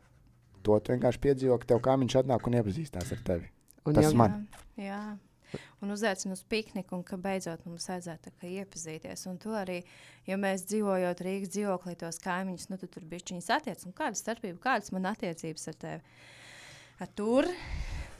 To tu vienkārši piedzīvo, ka tev kaimiņš atnāk un iepazīstās ar tevi. Un Tas jau- man. Jā, jā. Un uzaicina uz pikniku, un ka beidzot mums vajadzētu iepazīties. Un to arī, ja mēs dzīvojot Rīgas dzīvoklī, tos kaimiņus, nu, tad tur bija viņas attiecības. Un kāda starpība, kādas man attiecības ar tevi? Ar tur,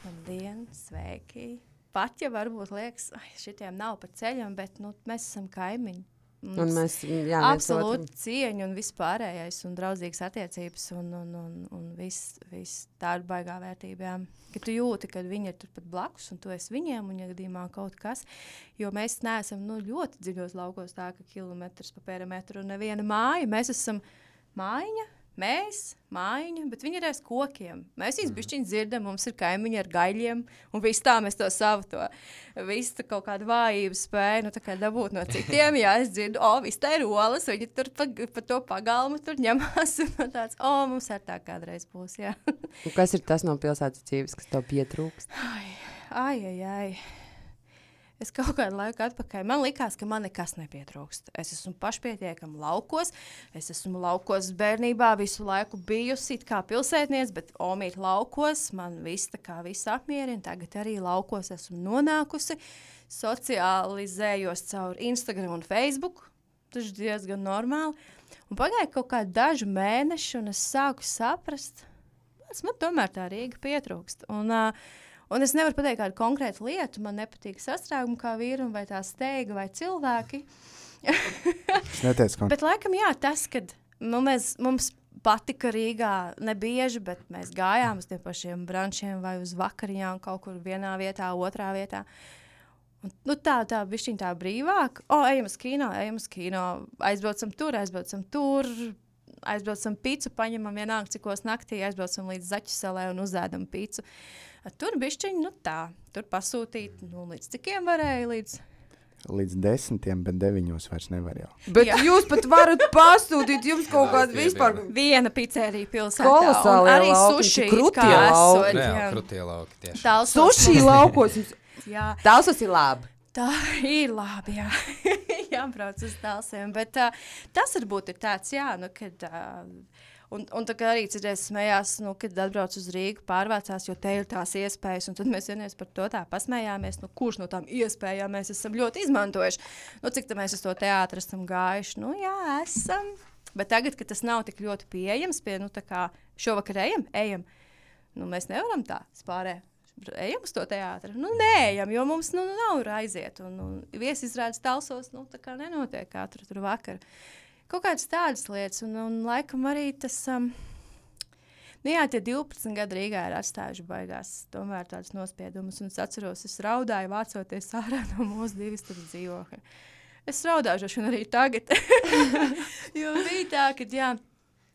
labdien, sveiki! Pat ja varbūt liekas, ka šitiem nav pa ceļam, bet nu, mēs esam kaimiņi. Un mēs jā, absolūti otram- cieņa un vispārējais, un draudzīgas attiecības, un, un, un, un viss vis tā ir baigā vērtība. Jā. Ka tu jūti, ka viņi ir turpat blakus, un tu esi viņiem, un, ja gadījumā kaut kas, jo mēs neesam nu, ļoti dziļos laukos, tā ka kilometrs pa perimetru un neviena māja. Mēs esam mājiņa. Mēs, mājiņa, bet viņi ir aiz kokiem. Mēs viņus bišķiņi dzirdam, mums ir kaimiņi ar gaļiem, un viss tā mēs to savu, to visu tā kaut kādu vājību spēju, nu tā kā dabūt no citiem. Jā, es dzirdu, o, viss tā ir olas, viņi tur pa, pa to pagalmu tur ņemās, un tāds, o, mums ar tā kādreiz būs, jā. Un Kas ir tas no pilsētas dzīves, kas tev pietrūkst? Ai, ai, ai. ai. Es kaut kādu laiku atpakaļ man likās, ka man nekas nepietrūkst. Es esmu pašpietiekama laukos. Es esmu laukos bērnībā visu laiku bijusi kā pilsētniece, bet omīt laukos man viss tā kā viss apmierina. Tagad arī laukos esmu nonākusi. Socializējos caur Instagram un Facebook. Tas ir diezgan normāli. Un pagāja kaut kādi daži mēneši, un es sāku saprast, ka man tomēr tā Rīga pietrūkst. Un, uh, Un es nevaru pateikt kādu konkrētu lietu. Man nepatīk sastrēgumi kā vīram, vai tā steiga, vai cilvēki. Es neteicu, ka Bet, laikam, jā, tas, ka nu, mēs, mums patika Rīgā nebieži, bet mēs gājām uz tiem pašiem brančiem vai uz vakariņām kaut kur vienā vietā, otrā vietā. Un, nu, tā tā bija tā brīvāk. O, ejam uz kino, ejam uz kino, aizbraucam tur, aizbraucam tur. Aizbraucam pīci, paņemam vienalga, cikos naktī, aizbraucam līdz zaķu salē un uzēdam pīci. Tur bija nu, tā, tur pasūtīt, nu, līdz cikiem varēja. Līdz... līdz desmitiem, bet deviņos vairs nevar jau. Bet Jā. jūs pat varat pasūtīt, jums kaut kāda vispār. Viena pizzerija pilsētā. Kolosālie un arī suši. krūtie kā lauki. Jā, krūtie lauki Suši laukos. Tausos ir labi. Tā ir labi. Jā, jābrauc uz dāsiem. Bet uh, tas varbūt ir tāds, jā, nu, kad. Uh, Un, un tā kā arī citreiz smējās, nu, kad atbrauc uz Rīgu, pārvācās, jo te ir tās iespējas. Un tad mēs vienreiz par to tā pasmējāmies, nu, kurš no tām iespējām mēs esam ļoti izmantojuši. Nu, cik tā mēs uz to teātru esam gājuši? Nu, jā, esam. Bet tagad, kad tas nav tik ļoti pieejams, pie, nu, tā kā šovakar ejam, ejam. Nu, mēs nevaram tā spārē. Ejam uz to teātri. Nu, nē, ejam, jo mums nu, nav kur aiziet. Un, un viesizrādes talsos nu, tā kā nenotiek katru tur vakaru. Kaut kādas tādas lietas, un, un laikam arī tas. Um, Nu jā, tie 12 gadi Rīgā ir atstājuši baigās, tomēr tādas nospiedumus. Un es atceros, es raudāju, vācoties ārā no mūsu divas dzīvokļa. Es raudāšu šodien arī tagad. jo bija tā, ka jā,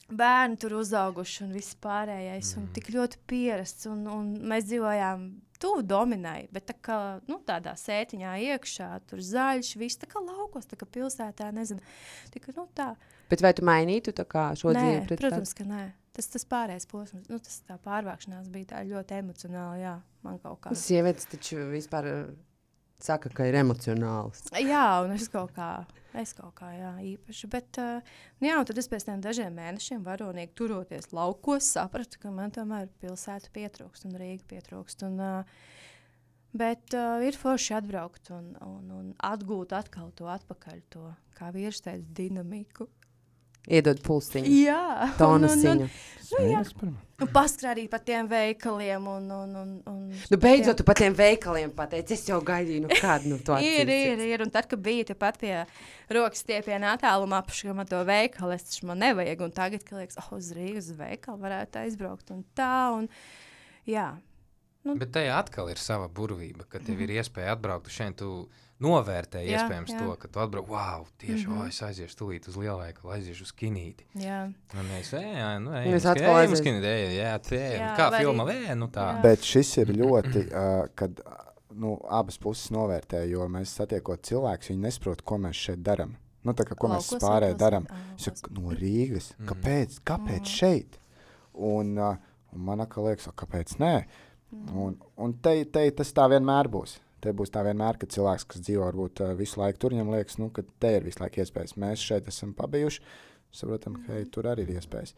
bērni tur uzauguši un viss pārējais, un tik ļoti pierasts. Un, un mēs dzīvojām tuvu dominai, bet tā kā, nu, tādā sētiņā iekšā, tur zaļš, viss tā kā laukos, tā kā pilsētā, nezinu. Tika, nu, tā. Bet vai tu mainītu šo Nē, dzīvi pret protams, ka nē. Tas tas pārējais posms, nu, tas tā pārvākšanās bija tā ļoti emocionāli, jā, man kaut kā. Sievietes taču vispār saka, ka ir emocionāls. Jā, un es kaut kā, es kaut kā, jā, īpaši. Bet, uh, nu jā, tad es pēc tam dažiem mēnešiem varonīgi turoties laukos, sapratu, ka man tomēr pilsēta pietrūkst un Rīga pietrūkst. Un, uh, bet uh, ir forši atbraukt un, un, un atgūt atkal to atpakaļ, to, kā vīrs teica, dinamiku. Iedod pulsiņu, Jā, tonasiņu. Nu, jā. Smējas par mani. un paskrādīt pa tiem veikaliem un, un, un, un Nu, beidzot, tu pa tiem veikaliem pateici, es jau gaidīju, nu, kādu nu, to Ir, ir, atcersies. ir. Un tad, kad bija tepat pie rokas stiepienā attālumā, apšķirma to veikalu, es taču man nevajag. Un tagad, kad liekas, oh, uz Rīgas veikalu varētu aizbraukt un tā. Un, jā, Bet tajā atkal ir sava burvība, ka tev ir iespēja atbraukt šeit. Tu novērtē Jā, iespējams jā. to, ka tu atbrauc, wow, tieši, mm -hmm. oh, es aiziešu tūlīt uz lielveikalu, aiziešu uz kinīti. jā. Un mēs ejam, nu, Mēs ejam, uz atkal ejam uz kinīti, ejam, jā, te, Jā, kā filma, vē, nu tā. Jā. Bet šis ir ļoti, uh, kad nu, abas puses novērtē, jo mēs satiekot cilvēkus, viņi nesaprot, ko mēs šeit darām. Nu, tā kā, ko mēs Laukos pārējie vai darām. Es no Rīgas. Mhm. Kāpēc? Kāpēc Mhm. šeit? Un, uh, un man liekas, "O, kāpēc nē? Un, un te, te tas tā vienmēr būs. Te būs tā vienmēr, ka cilvēks, kas dzīvo varbūt visu laiku tur, viņam liekas, nu, ka te ir visu laiku iespējas. Mēs šeit esam pabijuši, saprotam, ka hei, tur arī ir iespējas.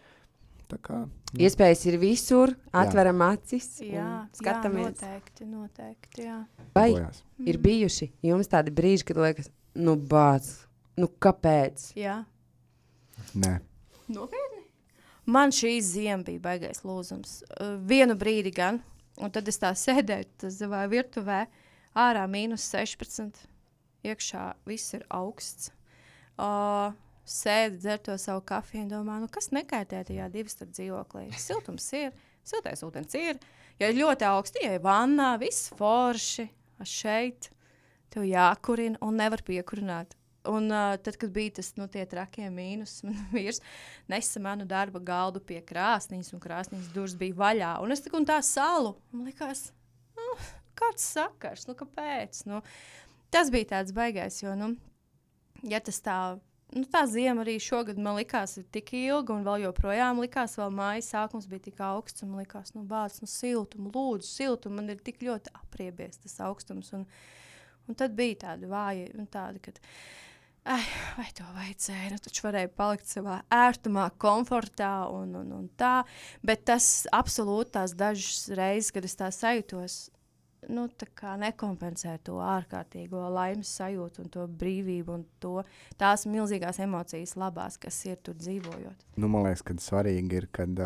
tā kā, nu, Iespējas ir visur, atveram acis. un Jā, jā, skatāmies. noteikti, noteikti. Jā. Vai darbojās. ir bijuši jums tādi brīži, kad liekas, nu, bāc, nu, kāpēc? jā. Nē. Nopietni? Man šī zima bija baigais lūzums. Vienu brīdi gan, un tad es tā sēdēju savā virtuvē, ārā mīnus 16, iekšā viss ir augsts. Uh, sēdi, dzer to savu kafiju un domā, nu, kas nekaitē tajā divas starp dzīvoklī. Siltums ir, siltais ūdens ir. Ja ir ļoti augsti, ja ir vannā, viss forši, šeit, tev jākurina un nevar piekurināt. Un uh, tad, kad bija tas nu, tie trakie mīnus, man vīrs nesa manu darba galdu pie krāsnīs, un krāsnīs durvis bija vaļā. Un es tā kā tā salu, man likās, nu, kāds sakars, nu, kāpēc? Nu, tas bija tāds baigais, jo, nu, ja tas tā, nu, tā ziema arī šogad man likās tik ilga, un vēl joprojām likās, vēl mājas sākums bija tik augsts, un man likās, nu, bāc, nu, siltumu, lūdzu, siltumu, man ir tik ļoti apriebies tas augstums, un, un tad bija tādi vāji, un tādi, kad, ai, vai to vajadzēja, nu, taču varēja palikt savā ērtumā, komfortā, un, un, un tā, bet tas absolūti tās dažas reizes, kad es tā sajūtos, nu, tā nekompensē to ārkārtīgo laimes sajūtu un to brīvību un to, tās milzīgās emocijas labās, kas ir tur dzīvojot. Nu, man liekas, ka svarīgi ir, kad,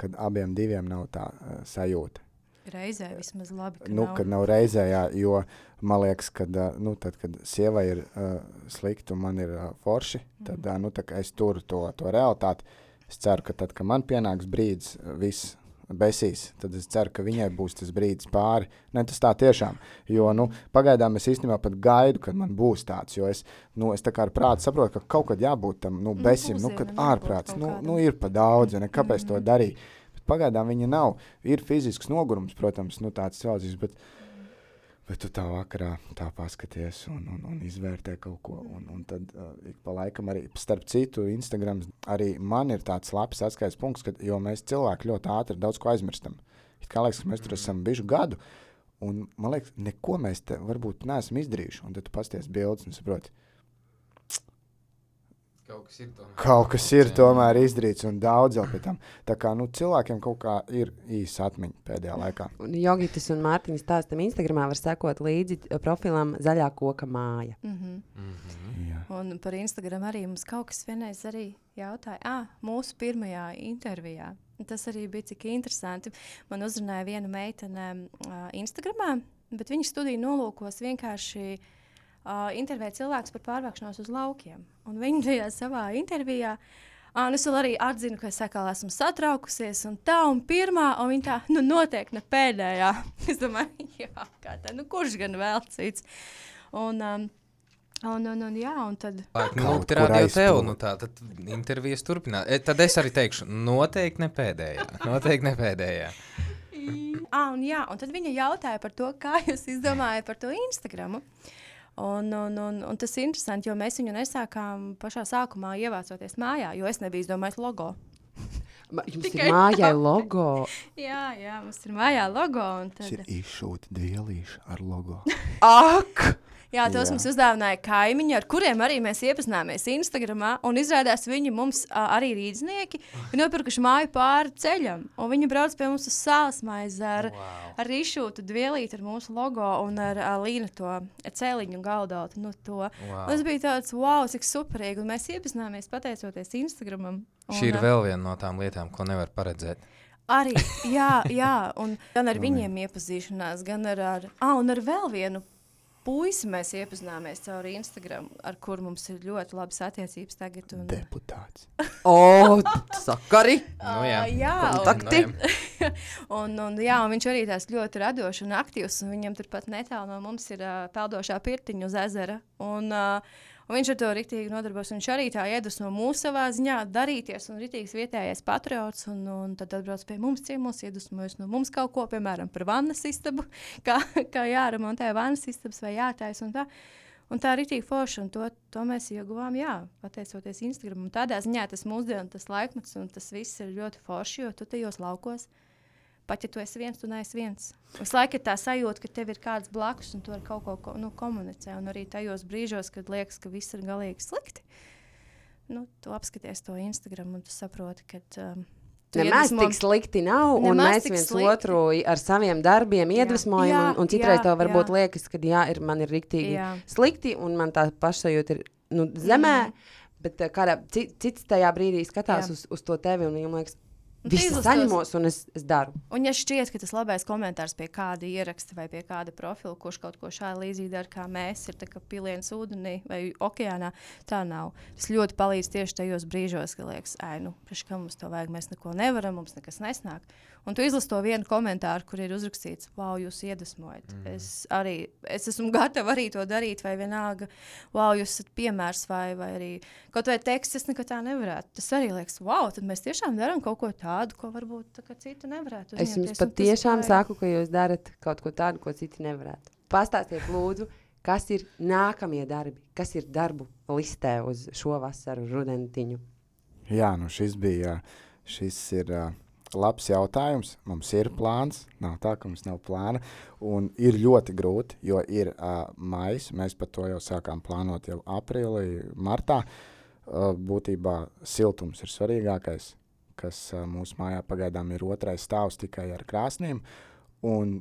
kad abiem diviem nav tā sajūta. Reizē vismaz labi, ka Nu, nav. kad nav reizē, jā, jo man liekas, ka nu, tad, kad sievai ir uh, slikti un man ir uh, forši, tad uh, nu, es turu to, to realitāti. Es ceru, ka tad, kad man pienāks brīdis, viss besīs, tad es ceru, ka viņai būs tas brīdis pāri. Ne, tas tā tiešām. Jo nu, pagaidām es īstenībā pat gaidu, kad man būs tāds. Jo es, nu, es tā kā ar prātu saprotu, ka kaut kad jābūt tam nu, Nu, besim, nu, kad ārprāts nu, nu, ir pa daudz. Ne, kāpēc mm -hmm. to darīt? Pagaidām viņa nav. Ir fizisks nogurums, protams, nu, tāds cilvēks. Bet, Bet tu tā vakarā tā paskaties un, un, un izvērtē kaut ko. Un, un tad uh, ik pa laikam arī, starp citu, Instagram arī man ir tāds labs atskaites punkts, ka, jo mēs cilvēki ļoti ātri daudz ko aizmirstam. It kā liekas, ka mēs tur esam bijuši gadu, un man liekas, neko mēs te varbūt neesam izdarījuši. Un tad tu pasties bildes un saproti, Kaut kas ir tomēr. kaut kas ir tomēr izdarīts un daudz jau pēc tam. Tā kā nu, cilvēkiem kaut kā ir īsa atmiņa pēdējā laikā. Un Jogitas un Mārtiņas stāstam Instagramā var sekot līdzi profilam Zaļā koka māja. Mm -hmm. Mhm. Jā. Un par Instagram arī mums kaut kas vienreiz arī jautāja, ah, mūsu pirmajā intervijā. Tas arī bija cik interesanti. Man uzrunāja viena meitene uh, Instagramā, bet viņa studiju nolūkos vienkārši uh, intervēt cilvēkus par pārvākšanos uz laukiem. Un viņa tajā savā intervijā. Uh, es arī atzinu, ka es atkal esmu satraukusies, un tā, un pirmā, un viņa tā, nu, noteikti ne pēdējā. Es domāju, jā, kā tā, nu, kurš gan vēl cits. Un, um, un, un, un, jā, un tad. Nu, lūk, te kur rādīja tev, nu tā, tad intervijas turpināt. E, tad es arī teikšu, noteikti ne pēdējā. Noteikti ne pēdējā. Ah, un, jā, un tad viņa jautāja par to, kā jūs izdomājat par to Instagram. Un, un, un, un tas ir interesanti, jo mēs viņu nesākām pašā sākumā ievācoties mājā, jo es nebiju izdomājis logo. Jums Tikai ir mājai tā. logo. Jā, jā, mums ir mājā logo. un Tas Tad, ir izšūta dvielīša ar logo. Ak! Jā, tos Jā. mums uzdāvināja kaimiņi, ar kuriem arī mēs iepazināmies Instagram. Un izrādās viņi mums ā, arī rīznieki ir nopirkuši māju pāri ceļam. Un viņi brauc pie mums uz sāls maizi ar, Wow. ar izšūtu dvielīti ar mūsu logo un ar uh, līnu to cēliņu galdautu. Nu, to. Wow. Tas bija tāds, wow, cik superīgi. Un mēs iepazināmies pateicoties Instagram. Šī ir vēl viena no tām lietām, ko nevar paredzēt. Arī, jā, jā, un gan ar viņiem iepazīšanās, gan ar, ar, ah, un ar vēl vienu puisi mēs iepazināmies caur Instagram, ar kur mums ir ļoti labas attiecības tagad. Un, Deputāts. O, sakari! Nu, jā, jā, Kontakti. Nu, jā. un, un, jā, un viņš arī tās ļoti radošs un aktīvs. Un viņam turpat netālu no mums ir uh, peldošā pirtiņa uz ezera. Un, uh, un viņš ar to rīktīgi nodarbojas. Viņš arī tā iedvesmo mūsu savā ziņā darīties. Un rītīgs vietējais patriots. Un, un tad atbrauc pie mums ciemos, iedvesmojas no mums kaut ko, piemēram, par vannas istabu, kā, kā jāremontē vannas istabas vai jātaisa. Un tā. Un tā ir rītīgi forša, un to, to mēs ieguvām, jā, pateicoties Instagram. Un tādā ziņā tas mūsdienu, tas laikmets un tas viss ir ļoti forši, jo tu tajos laukos pat ja tu esi viens, tu neesi viens. Visu laiku ir tā sajūta, ka tev ir kāds blakus un tu ar kaut ko nu, komunicē. Un arī tajos brīžos, kad liekas, ka viss ir galīgi slikti, nu, tu apskaties to Instagram un tu saproti, ka um, Nemaz iedvesmo- tik slikti nav, un mēs viens slikti. otru ar saviem darbiem iedvesmojam. Jā, un, un citreiz jā, tev varbūt jā. liekas, ka jā, ir, man ir riktīgi Jā. slikti, un man tā pašsajūta ir nu, zemē. Mhm. Bet eh, kādā ci- cits tajā brīdī skatās Jā. uz, uz to tevi, un viņam liekas, viss saņemos, un es, es daru. Un, ja šķiet, ka tas labais komentārs pie kāda ieraksta vai pie kāda profila, kurš kaut ko šādu līdzīgu dara, kā mēs, ir tā piliens ūdenī vai okeānā, tā nav. Tas ļoti palīdz tieši tajos brīžos, kad liekas, ai, nu, priekš kā mums to vajag, mēs neko nevaram, mums nekas nesnāk. Un tu izlasi to vienu komentāru, kur ir uzrakstīts, wow, jūs iedvesmojat. Mm. Es arī es esmu gatava arī to darīt, vai vienalga, wow, jūs esat piemērs, vai, vai arī kaut vai teksts, es nekad tā nevarētu. Tas arī liekas, wow, tad mēs tiešām darām kaut ko tādu, ko varbūt tā citi nevarētu. Es jums uzņemties, un tas patiešām ir. saku, ka jūs darat kaut ko tādu, ko citi nevarētu. Pastāstiet, lūdzu, kas ir nākamie darbi, kas ir darbu listē uz šo vasaru, rudentiņu. Jā, nu šis bija šis ir, uh, labs jautājums. Mums ir plāns, nav tā, ka mums nav plāna. Un ir ļoti grūti, jo ir uh, maijs. Mēs par to jau sākām plānot jau aprīlī, martā. Uh, būtībā siltums ir svarīgākais, kas uh, mūsu mājā pagaidām ir otrais stāvs tikai ar krāsnīm. Un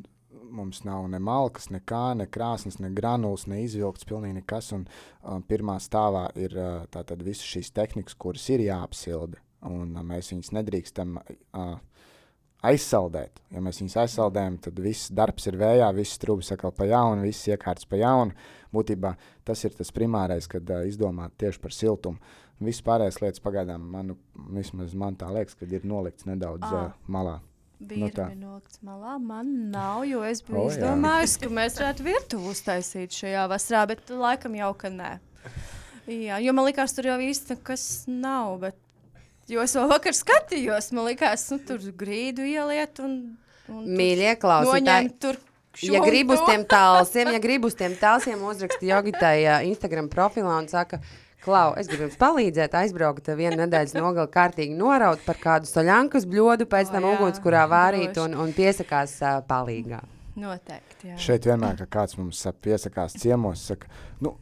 mums nav ne malkas, nekā, ne krāsnes, ne granulas, ne izvilkts, pilnīgi nekas. Un uh, pirmā stāvā ir uh, tātad visas šīs tehnikas, kuras ir jāapsilda. Un uh, mēs viņus nedrīkstam uh, aizsaldēt. Ja mēs viņus aizsaldējam, tad viss darbs ir vējā, viss trūks atkal pa jaunu, viss iekārts pa jaunu. Būtībā tas ir tas primārais, kad uh, izdomāt tieši par siltumu. Viss pārējais lietas pagaidām, man, vismaz man tā liekas, kad ir nolikts nedaudz Ā. uh, malā. Nu. Bija arī nolikts malā. Man nav, jo es biju oh, izdomājis, ka mēs varētu virtuvi uztaisīt šajā vasarā, bet laikam jau ka nē. Jā, jo man liekas, tur jau īsti nekas nav. Bet, jo es vēl vakar skatījos, man liekas, nu, tur grīdu ieliet un, un Mīļie klausītāji, Ja gribu uz tiem tālsiem, ja gribu uz tiem tālsiem, uzraksti Jogitai Instagram profilā un saka, Klau, es gribu jums palīdzēt, aizbraukt vienu nedēļas nogali kārtīgi noraut par kādu soļankas bļodu, pēc tam ugunskurā vārīt un, un piesakās uh, palīgā. Noteikti. Jā. Šeit vienmēr, kad kāds mums sa- piesakās ciemos, saka, nu,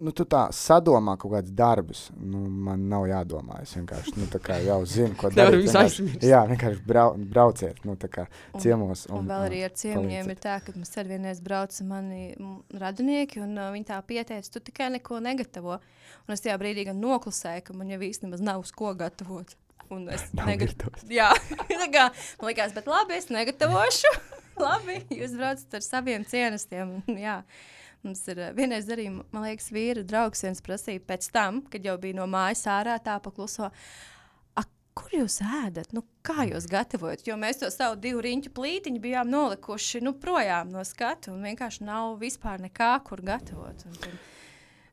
nu tu tā sadomā kaut kādus darbus. Nu, man nav jādomā. Es vienkārši nu, jau zinu, ko darīt. vienkārši- aizmirst. Jā, vienkārši brau, brauciet nu, tā kā Un- ciemos. Un, un vēl arī ar ciemiņiem palīdziet. ir tā, ka mums ar vienreiz brauca mani radinieki, un uh, viņi tā pieteica, tu tikai neko negatavo. Un es tajā brīdī gan noklusēju, ka man jau īstenībā nav uz ko gatavot. Un es virtuves. Jā, tā kā man liekas, bet labi, es negatavošu. labi, jūs braucat ar saviem cienestiem. un Jā. Mums ir uh, vienreiz arī, man liekas, vīra draugs viens prasīja pēc tam, kad jau bija no mājas ārā tā pakluso. "A, Kur jūs ēdat? Nu, kā jūs gatavojat? Jo mēs to savu divu riņķu plītiņu bijām nolikuši nu, projām no skatu. Vienkārši nav vispār nekā, kur gatavot. Un tad,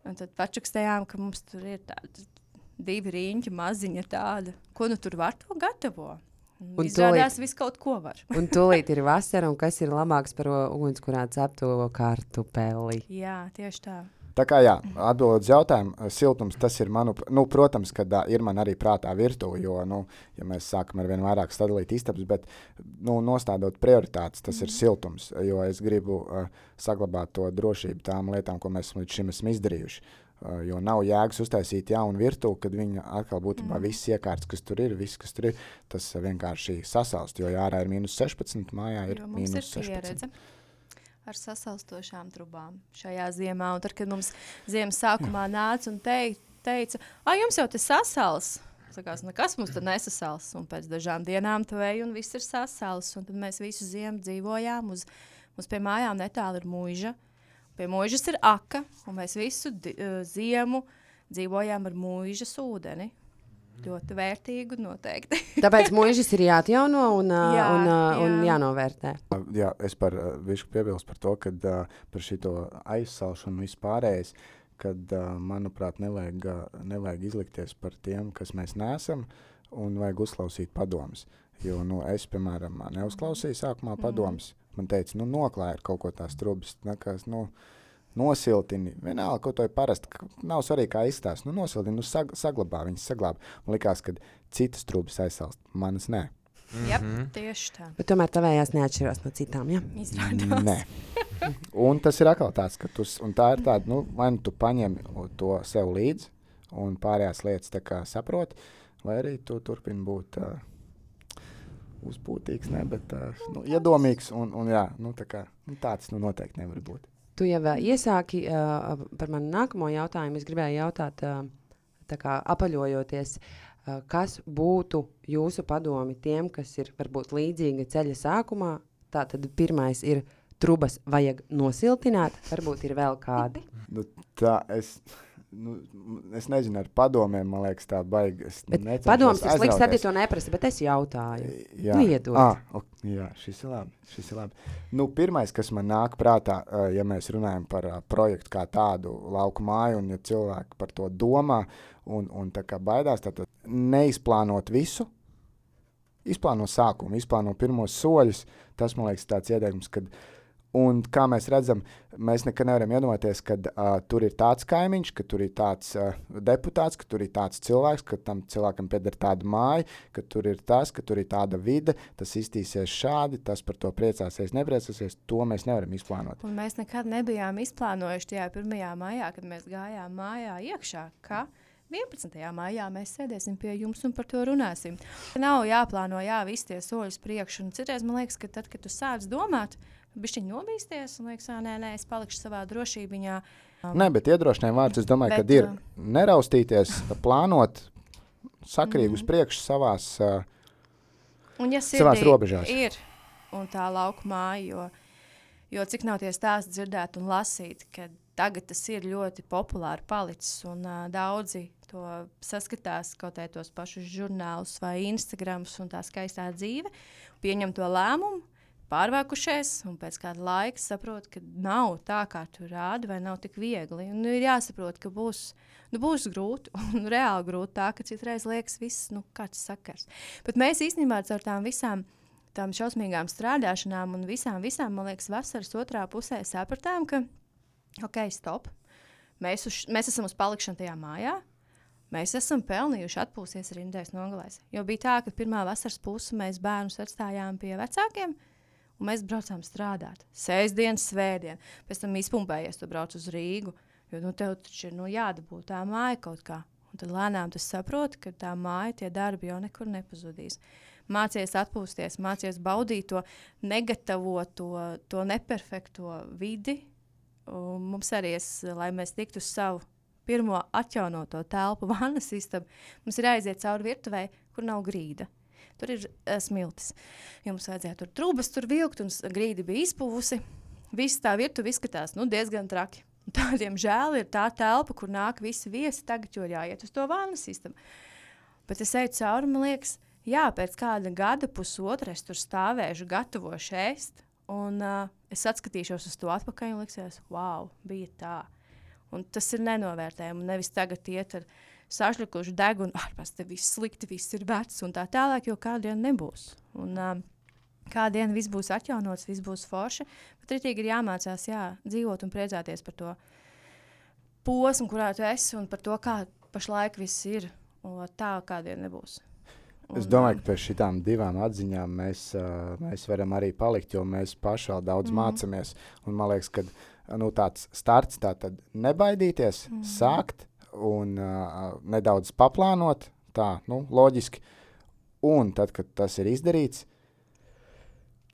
un tad pačukstējām, ka mums tur ir tādi divi riņķi, maziņa tāda. Ko nu tur var to gatavot? Un izrādās, viss kaut ko var. Un tūlīt ir vasara, un kas ir labāks par ugunskurā cepto kartupeli? Jā, tieši tā. Tā kā jā, atbildot uz jautājumu, eh, siltums tas ir manu, nu, protams, ka uh, ir man arī prātā virtuve, jo, nu, ja mēs sākam ar vien vairāk sadalīt istabas, bet, nu, nostādot prioritātes, tas ir siltums, jo es gribu uh, saglabāt to drošību tām lietām, ko mēs līdz šim esam izdarījuši. Uh, jo nav jēgas uztaisīt jaunu virtuvi, kad viņa atkal būtībā mm. viss iekārts, kas tur ir, viss, kas tur ir, tas uh, vienkārši sasalst, jo jā, ārā ir mīnus 16, mājā ir mīnus 16. pieredze ar sasalstošām trubām šajā ziemā. Un tad, kad mums ziemas sākumā nāca un tei, teica, ah, jums jau tas sasals. Sakās, nekas mums tur nesasals. Un pēc dažām dienām tu ej un viss ir sasals. Un tad mēs visu ziemu dzīvojām. Uz, mums pie mājām netālu ir mūža. Pie mūžas ir aka. Un mēs visu uh, ziemu dzīvojām ar mūžas ūdeni. Ļoti vērtīgu noteikti. Tāpēc mūžas ir jāatjauno un, ā, Jā, un, un jā. jānovērtē. Jā, es par visu piebilstu par to, ka par šo aizsalšanu vispārējais, kad, manuprāt, nevajag, nevajag izlikties par tiem, kas mēs neesam, un vajag uzklausīt padomus. Jo nu, es, piemēram, neuzklausīju sākumā padomus. Man teica, nu, noklāj ar kaut ko tās trubas, nekas, nu, nosiltini. Vienalga, ko to ir parasti. Nav svarīgi, kā izstāsta. Nu, nosiltini, nu, sag, saglabā, viņas saglabā. Man liekas, ka citas trubas aizsalst, manas nē. Jā, tieši tā. Bet tomēr tavējās neatšķirās no citām. Ja? Izrādās. Nē. Un tas ir atkal tāds, ka tu, tā ir tāda, nu, vai nu tu paņem to sev līdzi un pārējās lietas tā kā saproti, vai arī tu turpini būt uh, uzpūtīgs, ne, bet uh, nu, iedomīgs. Un, un, jā, nu, tā kā, nu, tāds nu, noteikti nevar būt. Tu jau uh, iesāki uh, par manu nākamo jautājumu. Es gribēju jautāt, uh, kā, apaļojoties, uh, kas būtu jūsu padomi tiem, kas ir varbūt līdzīga ceļa sākumā. Tātad pirmais ir trubas vajag nosiltināt, varbūt ir vēl kādi. Nu, tā es nu, es nezinu, ar padomiem, man liekas, tā baigas. Padoms ir slikts, tad to neprasa, bet es jautāju. Jā, nu, iedod. ah, ok, jā šis ir labi. Šis ir labi. Nu, pirmais, kas man nāk prātā, ja mēs runājam par projektu kā tādu lauku māju, un ja cilvēki par to domā un, un tā kā baidās, tad neizplānot visu, izplāno sākumu, izplāno pirmos soļus. Tas, man liekas, tāds ieteikums, kad Un kā mēs redzam, mēs nekad nevaram iedomāties, ka uh, tur ir tāds kaimiņš, ka tur ir tāds uh, deputāts, ka tur ir tāds cilvēks, ka tam cilvēkam pieder tāda māja, ka tur ir tas, ka tur ir tāda vide, tas iztīsies šādi, tas par to priecāsies, nepriecāsies. To mēs nevaram izplānot. Un mēs nekad nebijām izplānojuši tajā pirmajā maijā, kad mēs gājām mājā iekšā. Ka? 11. maijā mēs sēdēsim pie jums un par to runāsim. Nav jāplāno, jā, visi tie soļi uz priekšu. Citreiz man liekas, ka tad, kad tu sāc domāt, bišķiņ nobīsties un liekas, nē, nē, es palikšu savā drošībā. Nē, bet iedrošinājuma vārds, es domāju, ka ir neraustīties, plānot sakrīgi mm. uz priekšu savās, uh, ja savās robežās. Ir un tā lauka māja, jo, jo cik nav tie stāsti dzirdēt un lasīt, ka tagad tas ir ļoti populāri palicis un uh, daudzi to saskatās kaut kādos tos pašus žurnālus vai Instagrams un tā skaistā dzīve, pieņem to lēmumu pārvākušies, un pēc kāda laika saprot, ka nav tā, kā tu rādi, vai nav tik viegli. Un, nu, ir jāsaprot, ka būs, nu, būs grūti, un reāli grūti tā, ka citreiz liekas, viss, nu, kāds sakars. Bet mēs īstenībā ar tām visām tām šausmīgām strādāšanām un visām, visām, man liekas, vasaras otrā pusē sapratām, ka, ok, stop, mēs, uz, mēs esam uz palikšanu tajā mājā, mēs esam pelnījuši atpūsties arī nedēļas nogalēs. Jo bija tā, ka pirmā vasaras puse mēs bērnus atstājām pie vecākiem, un mēs braucām strādāt. Sēždienas, svētdien, pēc tam izpumpējies, tu brauc uz Rīgu. Jo nu, tev taču ir nu, jādabūt tā māja kaut kā. Un tad lēnām tu saproti, ka tā māja, tie darbi jau nekur nepazudīs. Mācies atpūsties, mācies baudīt to negatavo, to, to neperfekto vidi. Un mums arī, es, lai mēs tiktu uz savu pirmo atjaunoto telpu, vannas istabu, mums ir jāiziet cauri virtuvei, kur nav grīda. Tur ir uh, smiltis. Jums vajadzēja tur trūkumus, tur vilkt, un grīda bija izpuvusi. Viss tā virtuve izskatās nu, diezgan traki. Tādiem žēl ir tā telpa, kur nāk visi viesi. Tagad jau jāiet uz to vānu sistēmu. Bet es eju cauri, man liekas, jā, pēc kāda gada, pusotra es tur stāvēšu, gatavošu ēst. Un uh, es atskatīšos uz to atpakaļ un liksies, wow, bija tā. Un tas ir nenovērtējami. Nevis tagad iet ar viņa sašļakuši degunu, ārpus te viss slikti, viss ir vecs un tā tālāk, jo kādien nebūs. Un, um, Kādien viss būs atjaunots, viss būs forši, bet rītīgi ir jāmācās jā, dzīvot un priecāties par to posmu, kurā tu esi un par to, kā pašlaik viss ir. Tā kādien nebūs. Un, es domāju, ka pie šīm divām atziņām mēs, uh, mēs varam arī palikt, jo mēs paši vēl daudz mm. mācāmies. Un man liekas, ka nu, tāds starts tā nebaidīties, mm. sākt, un uh, nedaudz paplānot, tā, nu, loģiski. Un tad, kad tas ir izdarīts,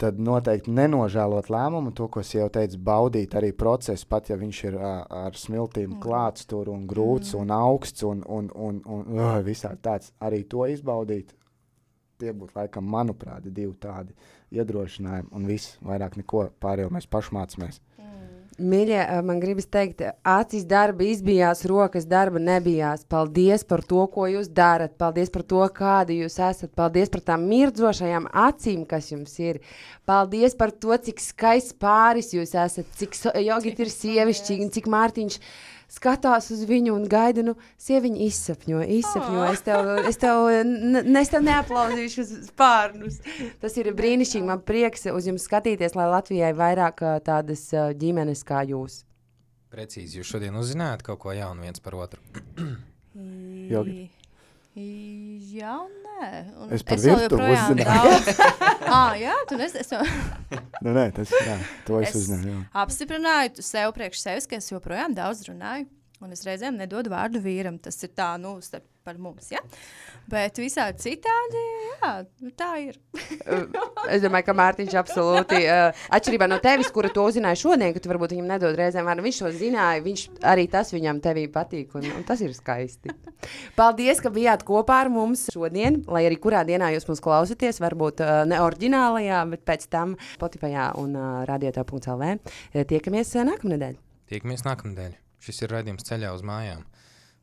tad noteikti nenožēlot lēmumu, to, ko es jau teicu, baudīt arī procesu, pat ja viņš ir uh, ar smiltīm klāts tur un grūts mm. un augsts un, un, un, un, un uh, visādi tāds, arī to izbaudīt. Tie būtu, laikam, manuprāt, divi tādi iedrošinājumi, un viss vairāk neko pārējo mēs paši mācāmies. Mīļie, man gribas teikt, acis darba izbijās, rokas darba nebijās. Paldies par to, ko jūs darat. Paldies par to, kāda jūs esat. Paldies par tām mirdzošajām acīm, kas jums ir. Paldies par to, cik skaists pāris jūs esat, cik so, jogi ir sievišķīgi un cik Mārtiņš ir skatās uz viņu un gaida, nu, sieviņa izsapņo, izsapņo. Oh. Es tev, es tev, ne, es tev neaplaudīšu uz spārnus. Tas ir brīnišķīgi. Man prieks uz jums skatīties, lai Latvijai vairāk tādas ģimenes kā jūs. Precīzi, jūs šodien uzzinājāt kaut ko jaunu viens par otru. Jogi. Jā, nē. Un es par virtuvi uzzināju. ah, jā, tu nes, es jau... nu, nē, tas, jā, to es, es uzzināju. Jā. Apstiprināju sev priekš sevis, ka es joprojām daudz runāju. Un es reizēm nedodu vārdu vīram. Tas ir tā, nu, starp par mums. Ja? Bet visādi citādi, jā, tā ir. es domāju, ka Mārtiņš absolūti, uh, atšķirībā no tevis, kura to uzzināja šodien, ka tu varbūt viņam nedod reizēm vārdu, viņš to zināja, viņš arī tas viņam tevī patīk, un, un tas ir skaisti. Paldies, ka bijāt kopā ar mums šodien, lai arī kurā dienā jūs mūs klausāties, varbūt uh, ne oriģinālajā, bet pēc tam Spotify un uh, radiotā.lv. Tiekamies uh, nākamnedēļ. Tiekamies nākamnedēļ. Šis ir raidījums ceļā uz mājām.